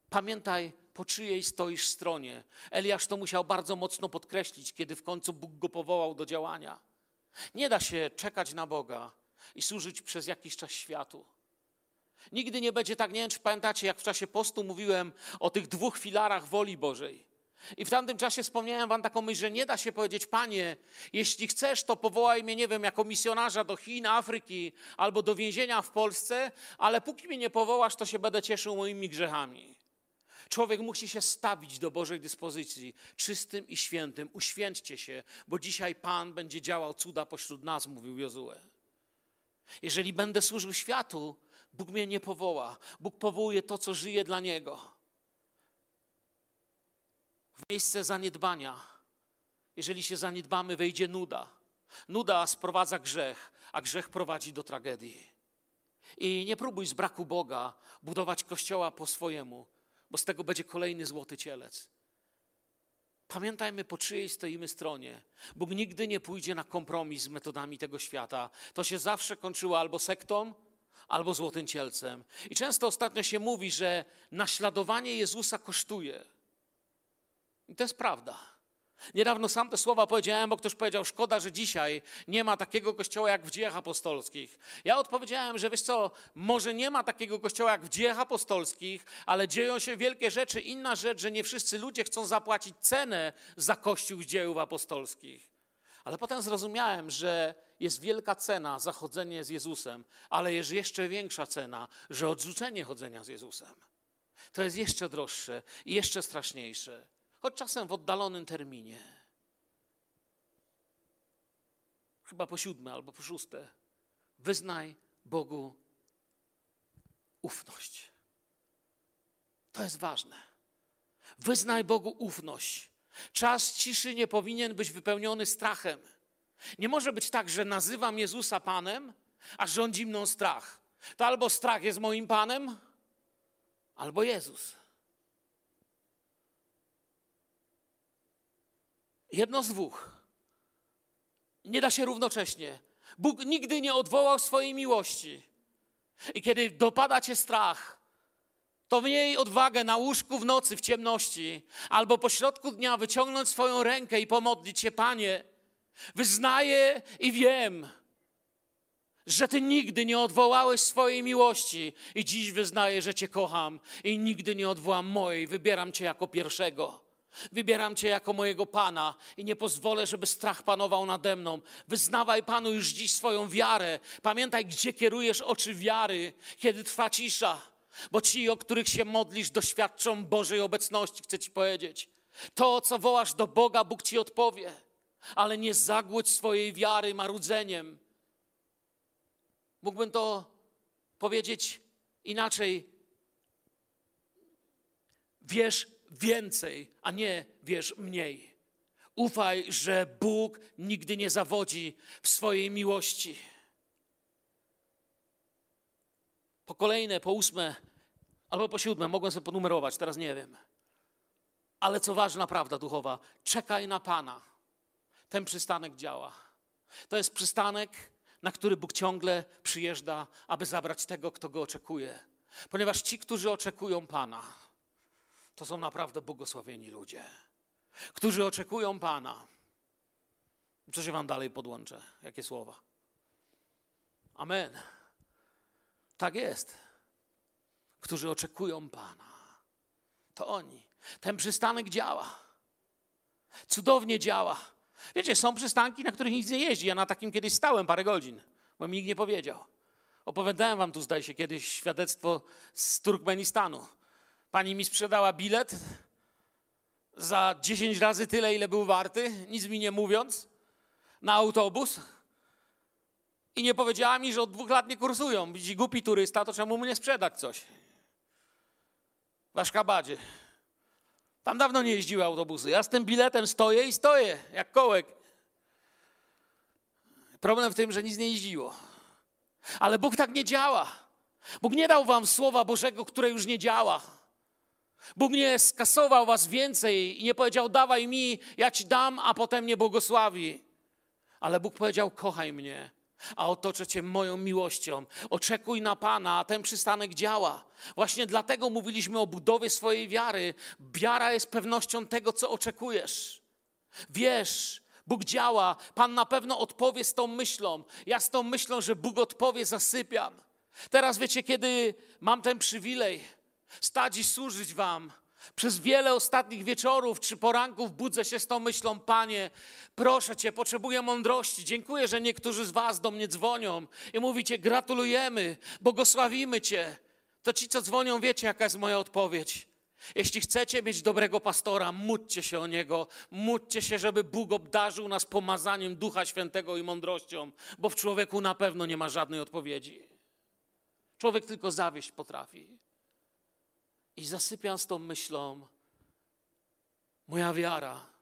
pamiętaj, po czyjej stoisz stronie. Eliasz to musiał bardzo mocno podkreślić, kiedy w końcu Bóg go powołał do działania. Nie da się czekać na Boga i służyć przez jakiś czas światu. Nigdy nie będzie tak, nie wiem pamiętacie, jak w czasie postu mówiłem o tych dwóch filarach woli Bożej. I w tamtym czasie wspomniałem wam taką myśl, że nie da się powiedzieć, panie, jeśli chcesz, to powołaj mnie, nie wiem, jako misjonarza do Chin, Afryki albo do więzienia w Polsce, ale póki mnie nie powołasz, to się będę cieszył moimi grzechami. Człowiek musi się stawić do Bożej dyspozycji, czystym i świętym. Uświęćcie się, bo dzisiaj Pan będzie działał cuda pośród nas, mówił Jozue. Jeżeli będę służył światu, Bóg mnie nie powoła. Bóg powołuje to, co żyje dla Niego miejsce zaniedbania. Jeżeli się zaniedbamy, wejdzie nuda. Nuda sprowadza grzech, a grzech prowadzi do tragedii. I nie próbuj z braku Boga budować kościoła po swojemu, bo z tego będzie kolejny złoty cielec. Pamiętajmy, po czyjej stoimy stronie. Bóg nigdy nie pójdzie na kompromis z metodami tego świata. To się zawsze kończyło albo sektą, albo złotym cielcem. I często ostatnio się mówi, że naśladowanie Jezusa kosztuje. I to jest prawda. Niedawno sam te słowa powiedziałem, bo ktoś powiedział, szkoda, że dzisiaj nie ma takiego kościoła jak w dziejach apostolskich. Ja odpowiedziałem, że wiesz co, może nie ma takiego kościoła jak w dziejach apostolskich, ale dzieją się wielkie rzeczy. Inna rzecz, że nie wszyscy ludzie chcą zapłacić cenę za kościół dziejów apostolskich. Ale potem zrozumiałem, że jest wielka cena za chodzenie z Jezusem, ale jest jeszcze większa cena, że odrzucenie chodzenia z Jezusem. To jest jeszcze droższe i jeszcze straszniejsze choć czasem w oddalonym terminie. Chyba po siódme albo po szóste. Wyznaj Bogu ufność. To jest ważne. Wyznaj Bogu ufność. Czas ciszy nie powinien być wypełniony strachem. Nie może być tak, że nazywam Jezusa Panem, a rządzi mną strach. To albo strach jest moim Panem, albo Jezus. Jedno z dwóch. Nie da się równocześnie. Bóg nigdy nie odwołał swojej miłości. I kiedy dopada cię strach, to miej odwagę na łóżku w nocy, w ciemności, albo po środku dnia wyciągnąć swoją rękę i pomodlić się, Panie, wyznaję i wiem, że Ty nigdy nie odwołałeś swojej miłości i dziś wyznaję, że Cię kocham i nigdy nie odwołam mojej, wybieram Cię jako pierwszego. Wybieram Cię jako mojego Pana i nie pozwolę, żeby strach panował nade mną. Wyznawaj Panu już dziś swoją wiarę. Pamiętaj, gdzie kierujesz oczy wiary, kiedy trwa cisza. Bo ci, o których się modlisz, doświadczą Bożej obecności, chcę Ci powiedzieć. To, co wołasz do Boga, Bóg Ci odpowie. Ale nie zagłódź swojej wiary marudzeniem. Mógłbym to powiedzieć inaczej. Wierz więcej, a nie wierz mniej. Ufaj, że Bóg nigdy nie zawodzi w swojej miłości. Po kolejne, po ósme albo po siódme, mogłem sobie ponumerować, teraz nie wiem. Ale co ważna prawda duchowa, czekaj na Pana. Ten przystanek działa. To jest przystanek, na który Bóg ciągle przyjeżdża, aby zabrać tego, kto go oczekuje. Ponieważ ci, którzy oczekują Pana, to są naprawdę błogosławieni ludzie, którzy oczekują Pana. Co się wam dalej podłączę? Jakie słowa? Amen. Tak jest. Którzy oczekują Pana. To oni. Ten przystanek działa. Cudownie działa. Wiecie, są przystanki, na których nic nie jeździ. Ja na takim kiedyś stałem parę godzin, bo mi nikt nie powiedział. Opowiadałem wam tu, zdaje się, kiedyś świadectwo z Turkmenistanu. Pani mi sprzedała bilet za 10 razy tyle, ile był warty, nic mi nie mówiąc, na autobus. I nie powiedziała mi, że od dwóch lat nie kursują. Widzi głupi turysta, to czemu mu nie sprzedać coś? W Aszkabadzie. Tam dawno nie jeździły autobusy. Ja z tym biletem stoję i stoję, jak kołek. Problem w tym, że nic nie jeździło. Ale Bóg tak nie działa. Bóg nie dał wam słowa Bożego, które już nie działa. Bóg nie skasował was więcej i nie powiedział, dawaj mi, ja ci dam, a potem nie błogosławi. Ale Bóg powiedział, kochaj mnie, a otoczę cię moją miłością. Oczekuj na Pana, a ten przystanek działa. Właśnie dlatego mówiliśmy o budowie swojej wiary. Wiara jest pewnością tego, co oczekujesz. Wiesz, Bóg działa, Pan na pewno odpowie z tą myślą. Ja z tą myślą, że Bóg odpowie, zasypiam. Teraz wiecie, kiedy mam ten przywilej, stać i służyć Wam. Przez wiele ostatnich wieczorów czy poranków budzę się z tą myślą, Panie, proszę Cię, potrzebuję mądrości. Dziękuję, że niektórzy z Was do mnie dzwonią i mówicie, gratulujemy, błogosławimy Cię. To ci, co dzwonią, wiecie, jaka jest moja odpowiedź. Jeśli chcecie mieć dobrego pastora, módlcie się o niego, módlcie się, żeby Bóg obdarzył nas pomazaniem Ducha Świętego i mądrością, bo w człowieku na pewno nie ma żadnej odpowiedzi. Człowiek tylko zawieść potrafi. I zasypiam z tą myślą, moja wiara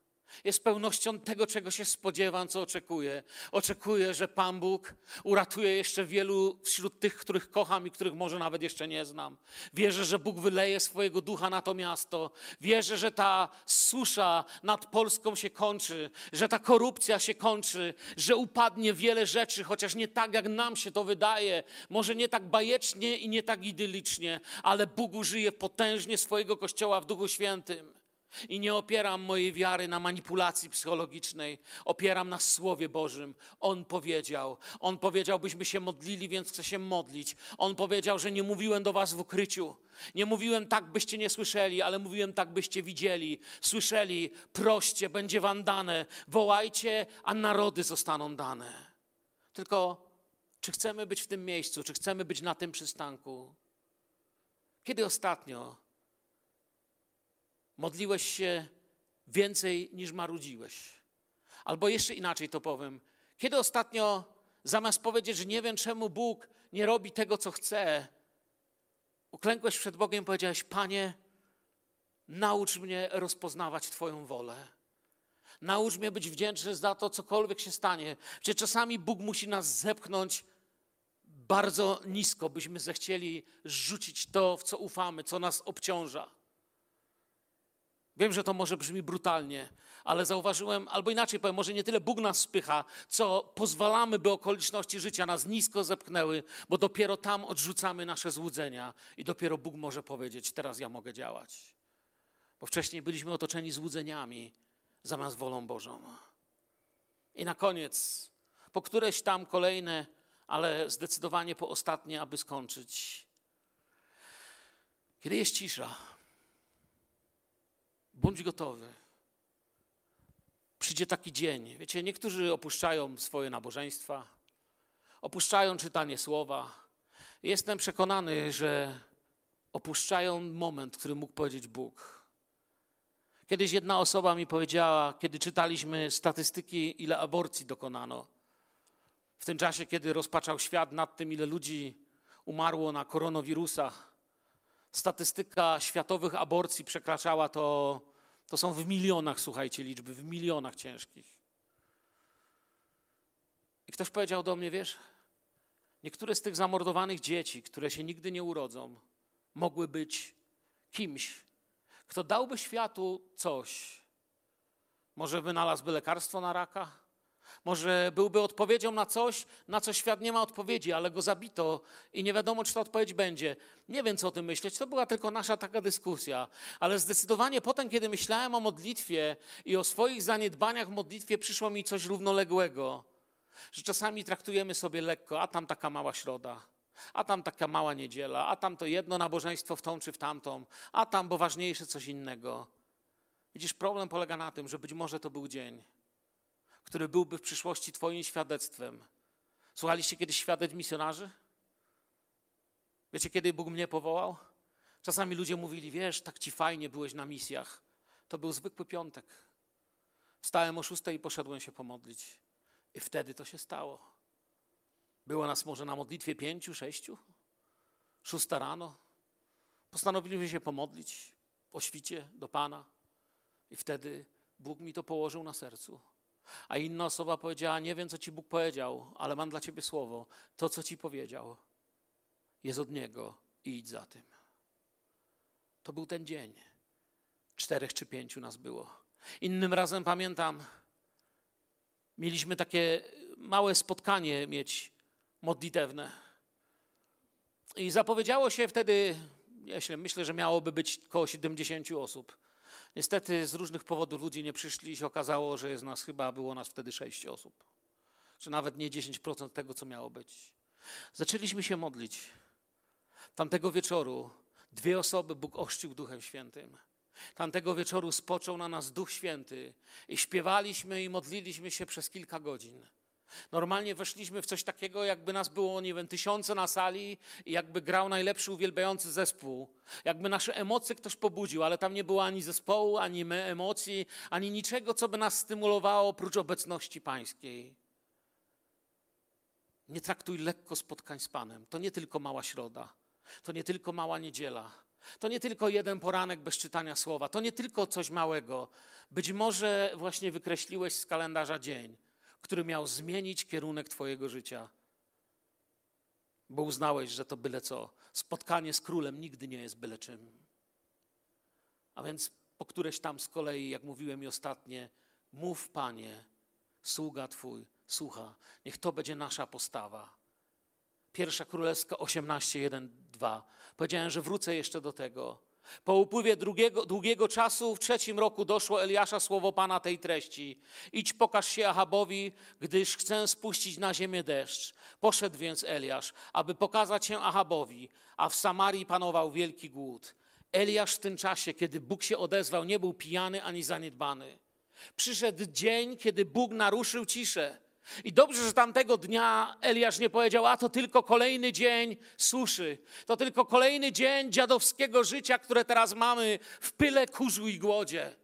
jest pełnością tego, czego się spodziewam, co oczekuję. Oczekuję, że Pan Bóg uratuje jeszcze wielu wśród tych, których kocham i których może nawet jeszcze nie znam. Wierzę, że Bóg wyleje swojego ducha na to miasto. Wierzę, że ta susza nad Polską się kończy, że ta korupcja się kończy, że upadnie wiele rzeczy, chociaż nie tak, jak nam się to wydaje. Może nie tak bajecznie i nie tak idylicznie, ale Bóg użyje potężnie swojego Kościoła w Duchu Świętym. I nie opieram mojej wiary na manipulacji psychologicznej, opieram na Słowie Bożym. On powiedział, On powiedział, byśmy się modlili, więc chcę się modlić. On powiedział, że nie mówiłem do was w ukryciu. Nie mówiłem tak, byście nie słyszeli, ale mówiłem tak, byście widzieli, słyszeli. Proście, będzie wam dane. Wołajcie, a narody zostaną dane. Tylko, czy chcemy być w tym miejscu, czy chcemy być na tym przystanku? Kiedy ostatnio modliłeś się więcej niż marudziłeś. Albo jeszcze inaczej to powiem. Kiedy ostatnio, zamiast powiedzieć, że nie wiem, czemu Bóg nie robi tego, co chce, uklękłeś przed Bogiem i powiedziałeś: Panie, naucz mnie rozpoznawać Twoją wolę. Naucz mnie być wdzięczny za to, cokolwiek się stanie. Czy czasami Bóg musi nas zepchnąć bardzo nisko, byśmy zechcieli rzucić to, w co ufamy, co nas obciąża. Wiem, że to może brzmi brutalnie, ale zauważyłem, albo inaczej powiem, może nie tyle Bóg nas spycha, co pozwalamy, by okoliczności życia nas nisko zepchnęły, bo dopiero tam odrzucamy nasze złudzenia i dopiero Bóg może powiedzieć: Teraz ja mogę działać. Bo wcześniej byliśmy otoczeni złudzeniami zamiast wolą Bożą. I na koniec, po któreś tam kolejne, ale zdecydowanie po ostatnie, aby skończyć. Kiedy jest cisza, Bądź gotowy. przyjdzie taki dzień. Wiecie, niektórzy opuszczają swoje nabożeństwa, opuszczają czytanie słowa. Jestem przekonany, że opuszczają moment, który mógł powiedzieć Bóg. Kiedyś jedna osoba mi powiedziała, kiedy czytaliśmy statystyki, ile aborcji dokonano. W tym czasie, kiedy rozpaczał świat nad tym, ile ludzi umarło na koronawirusa, statystyka światowych aborcji przekraczała to, to są w milionach, słuchajcie, liczby, w milionach ciężkich. I ktoś powiedział do mnie, wiesz, niektóre z tych zamordowanych dzieci, które się nigdy nie urodzą, mogły być kimś, kto dałby światu coś. Może wynalazłby lekarstwo na raka? Może byłby odpowiedzią na coś, na co świat nie ma odpowiedzi, ale go zabito i nie wiadomo, czy ta odpowiedź będzie. Nie wiem, co o tym myśleć. To była tylko nasza taka dyskusja. Ale zdecydowanie potem, kiedy myślałem o modlitwie i o swoich zaniedbaniach w modlitwie, przyszło mi coś równoległego. Że czasami traktujemy sobie lekko, a tam taka mała środa, a tam taka mała niedziela, a tam to jedno nabożeństwo w tą czy w tamtą, a tam, bo ważniejsze coś innego. Widzisz, problem polega na tym, że być może to był dzień, który byłby w przyszłości Twoim świadectwem. Słuchaliście kiedyś świadectw misjonarzy? Wiecie, kiedy Bóg mnie powołał? Czasami ludzie mówili, wiesz, tak ci fajnie byłeś na misjach. To był zwykły piątek. Wstałem o szóstej i poszedłem się pomodlić. I wtedy to się stało. Było nas może na modlitwie pięciu, sześciu, szósta rano. Postanowiliśmy się pomodlić o świcie do Pana. I wtedy Bóg mi to położył na sercu. A inna osoba powiedziała: Nie wiem, co ci Bóg powiedział, ale mam dla ciebie słowo. To, co ci powiedział, jest od Niego i idź za tym. To był ten dzień. Czterech czy pięciu nas było. Innym razem pamiętam, mieliśmy takie małe spotkanie mieć modlitewne. I zapowiedziało się wtedy, myślę, myślę, że miałoby być około 70 osób. Niestety z różnych powodów ludzie nie przyszli i się okazało, że jest nas chyba, było nas wtedy 6 osób. Czy nawet nie 10% tego, co miało być. Zaczęliśmy się modlić. Tamtego wieczoru dwie osoby Bóg ochrzcił Duchem Świętym. Tamtego wieczoru spoczął na nas Duch Święty i śpiewaliśmy i modliliśmy się przez kilka godzin. Normalnie weszliśmy w coś takiego, jakby nas było, nie wiem, tysiące na sali i jakby grał najlepszy uwielbiający zespół. Jakby nasze emocje ktoś pobudził, ale tam nie było ani zespołu, ani emocji, ani niczego, co by nas stymulowało oprócz obecności pańskiej. Nie traktuj lekko spotkań z Panem. To nie tylko mała środa, to nie tylko mała niedziela, to nie tylko jeden poranek bez czytania słowa, to nie tylko coś małego. Być może właśnie wykreśliłeś z kalendarza dzień, który miał zmienić kierunek Twojego życia, bo uznałeś, że to byle co. Spotkanie z królem nigdy nie jest byle czym. A więc po któreś tam z kolei, jak mówiłem i ostatnie, mów Panie, sługa Twój słucha. Niech to będzie nasza postawa. Pierwsza Królewska 18, 1, 2. Powiedziałem, że wrócę jeszcze do tego. Po upływie długiego, długiego czasu w trzecim roku doszło Eliasza słowo Pana tej treści. Idź pokaż się Ahabowi, gdyż chcę spuścić na ziemię deszcz. Poszedł więc Eliasz, aby pokazać się Ahabowi, a w Samarii panował wielki głód. Eliasz w tym czasie, kiedy Bóg się odezwał, nie był pijany ani zaniedbany. Przyszedł dzień, kiedy Bóg naruszył ciszę. I dobrze, że tamtego dnia Eliasz nie powiedział, a to tylko kolejny dzień suszy, to tylko kolejny dzień dziadowskiego życia, które teraz mamy w pyle, kurzu i głodzie.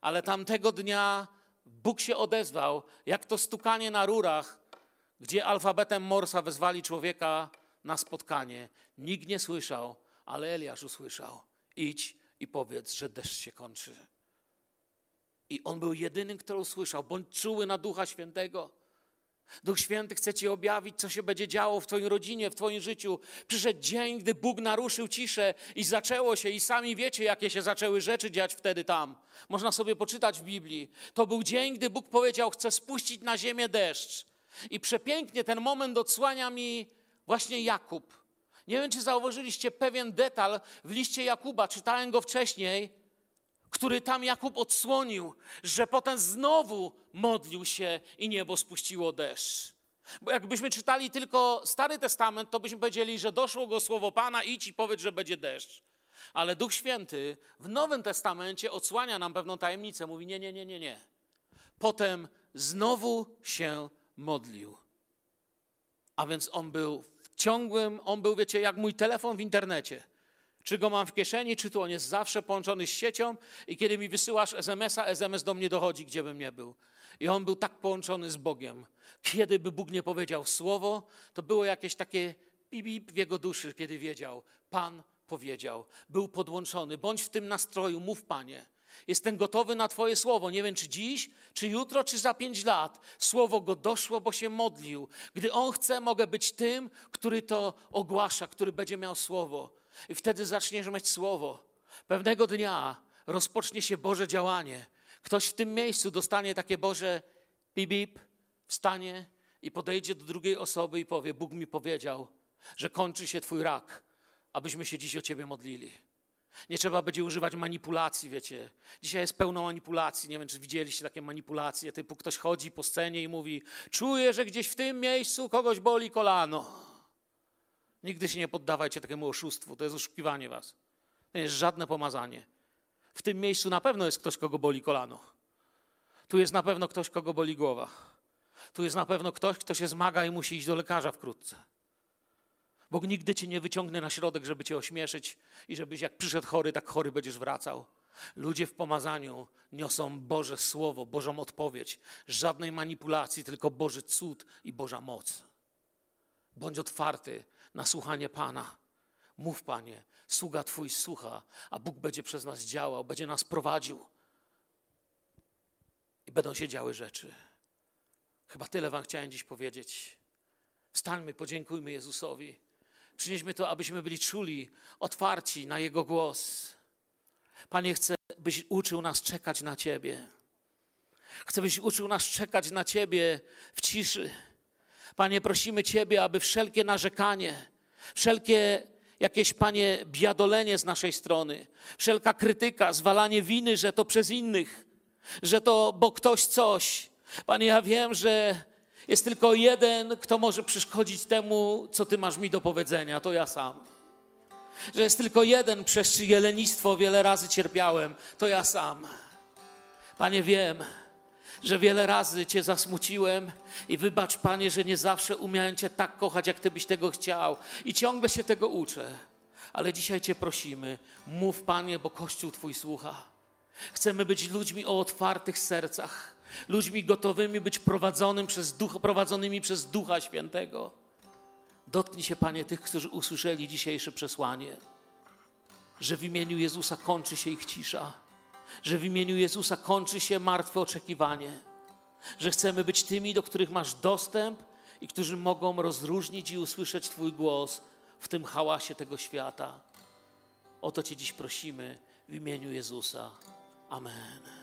Ale tamtego dnia Bóg się odezwał, jak to stukanie na rurach, gdzie alfabetem Morsa wezwali człowieka na spotkanie. Nikt nie słyszał, ale Eliasz usłyszał. Idź i powiedz, że deszcz się kończy. I on był jedynym, kto usłyszał. Bądź czuły na Ducha Świętego. Duch Święty chce Ci objawić, co się będzie działo w Twoim rodzinie, w Twoim życiu. Przyszedł dzień, gdy Bóg naruszył ciszę i zaczęło się, i sami wiecie, jakie się zaczęły rzeczy dziać wtedy tam. Można sobie poczytać w Biblii. To był dzień, gdy Bóg powiedział: Chcę spuścić na ziemię deszcz. I przepięknie ten moment odsłania mi właśnie Jakub. Nie wiem, czy zauważyliście pewien detal w liście Jakuba, czytałem go wcześniej który tam Jakub odsłonił, że potem znowu modlił się i niebo spuściło deszcz. Bo jakbyśmy czytali tylko Stary Testament, to byśmy powiedzieli, że doszło go słowo Pana, idź i powiedz, że będzie deszcz. Ale Duch Święty w Nowym Testamencie odsłania nam pewną tajemnicę. Mówi, nie, nie, nie, nie, nie. potem znowu się modlił. A więc on był w ciągłym, on był, wiecie, jak mój telefon w internecie. Czy go mam w kieszeni, czy tu on jest zawsze połączony z siecią i kiedy mi wysyłasz SMS-a, SMS do mnie dochodzi, gdzie bym nie był. I on był tak połączony z Bogiem. Kiedy by Bóg nie powiedział słowo, to było jakieś takie bip w jego duszy, kiedy wiedział, Pan powiedział. Był podłączony. Bądź w tym nastroju, mów Panie. Jestem gotowy na Twoje słowo. Nie wiem, czy dziś, czy jutro, czy za pięć lat. Słowo go doszło, bo się modlił. Gdy on chce, mogę być tym, który to ogłasza, który będzie miał słowo. I wtedy zaczniesz mieć słowo. Pewnego dnia rozpocznie się Boże działanie. Ktoś w tym miejscu dostanie takie Boże bip, wstanie i podejdzie do drugiej osoby i powie: Bóg mi powiedział, że kończy się Twój rak, abyśmy się dziś o Ciebie modlili. Nie trzeba będzie używać manipulacji, wiecie. Dzisiaj jest pełno manipulacji. Nie wiem, czy widzieliście takie manipulacje, typu ktoś chodzi po scenie i mówi: Czuję, że gdzieś w tym miejscu kogoś boli kolano. Nigdy się nie poddawajcie takiemu oszustwu. To jest oszukiwanie was. To nie jest żadne pomazanie. W tym miejscu na pewno jest ktoś, kogo boli kolano. Tu jest na pewno ktoś, kogo boli głowa. Tu jest na pewno ktoś, kto się zmaga i musi iść do lekarza wkrótce. Bóg nigdy cię nie wyciągnie na środek, żeby cię ośmieszyć i żebyś jak przyszedł chory, tak chory będziesz wracał. Ludzie w pomazaniu niosą Boże Słowo, Bożą odpowiedź. Żadnej manipulacji, tylko Boży cud i Boża moc. Bądź otwarty na słuchanie Pana. Mów, Panie, sługa Twój słucha, a Bóg będzie przez nas działał, będzie nas prowadził. I będą się działy rzeczy. Chyba tyle Wam chciałem dziś powiedzieć. Wstańmy, podziękujmy Jezusowi. Przynieśmy to, abyśmy byli czuli, otwarci na Jego głos. Panie, chcę, byś uczył nas czekać na Ciebie. Chcę, byś uczył nas czekać na Ciebie w ciszy. Panie, prosimy Ciebie, aby wszelkie narzekanie, wszelkie jakieś, Panie, biadolenie z naszej strony, wszelka krytyka, zwalanie winy, że to przez innych, że to, bo ktoś coś. Panie, ja wiem, że jest tylko jeden, kto może przeszkodzić temu, co Ty masz mi do powiedzenia, to ja sam. Że jest tylko jeden, przez czyje lenistwo wiele razy cierpiałem, to ja sam. Panie, wiem, że wiele razy Cię zasmuciłem i wybacz, Panie, że nie zawsze umiałem Cię tak kochać, jak Ty byś tego chciał i ciągle się tego uczę. Ale dzisiaj Cię prosimy, mów, Panie, bo Kościół Twój słucha. Chcemy być ludźmi o otwartych sercach, ludźmi gotowymi być prowadzonym przez duch, prowadzonymi przez Ducha Świętego. Dotknij się, Panie, tych, którzy usłyszeli dzisiejsze przesłanie, że w imieniu Jezusa kończy się ich cisza, że w imieniu Jezusa kończy się martwe oczekiwanie, że chcemy być tymi, do których masz dostęp i którzy mogą rozróżnić i usłyszeć Twój głos w tym hałasie tego świata. O to Cię dziś prosimy w imieniu Jezusa. Amen.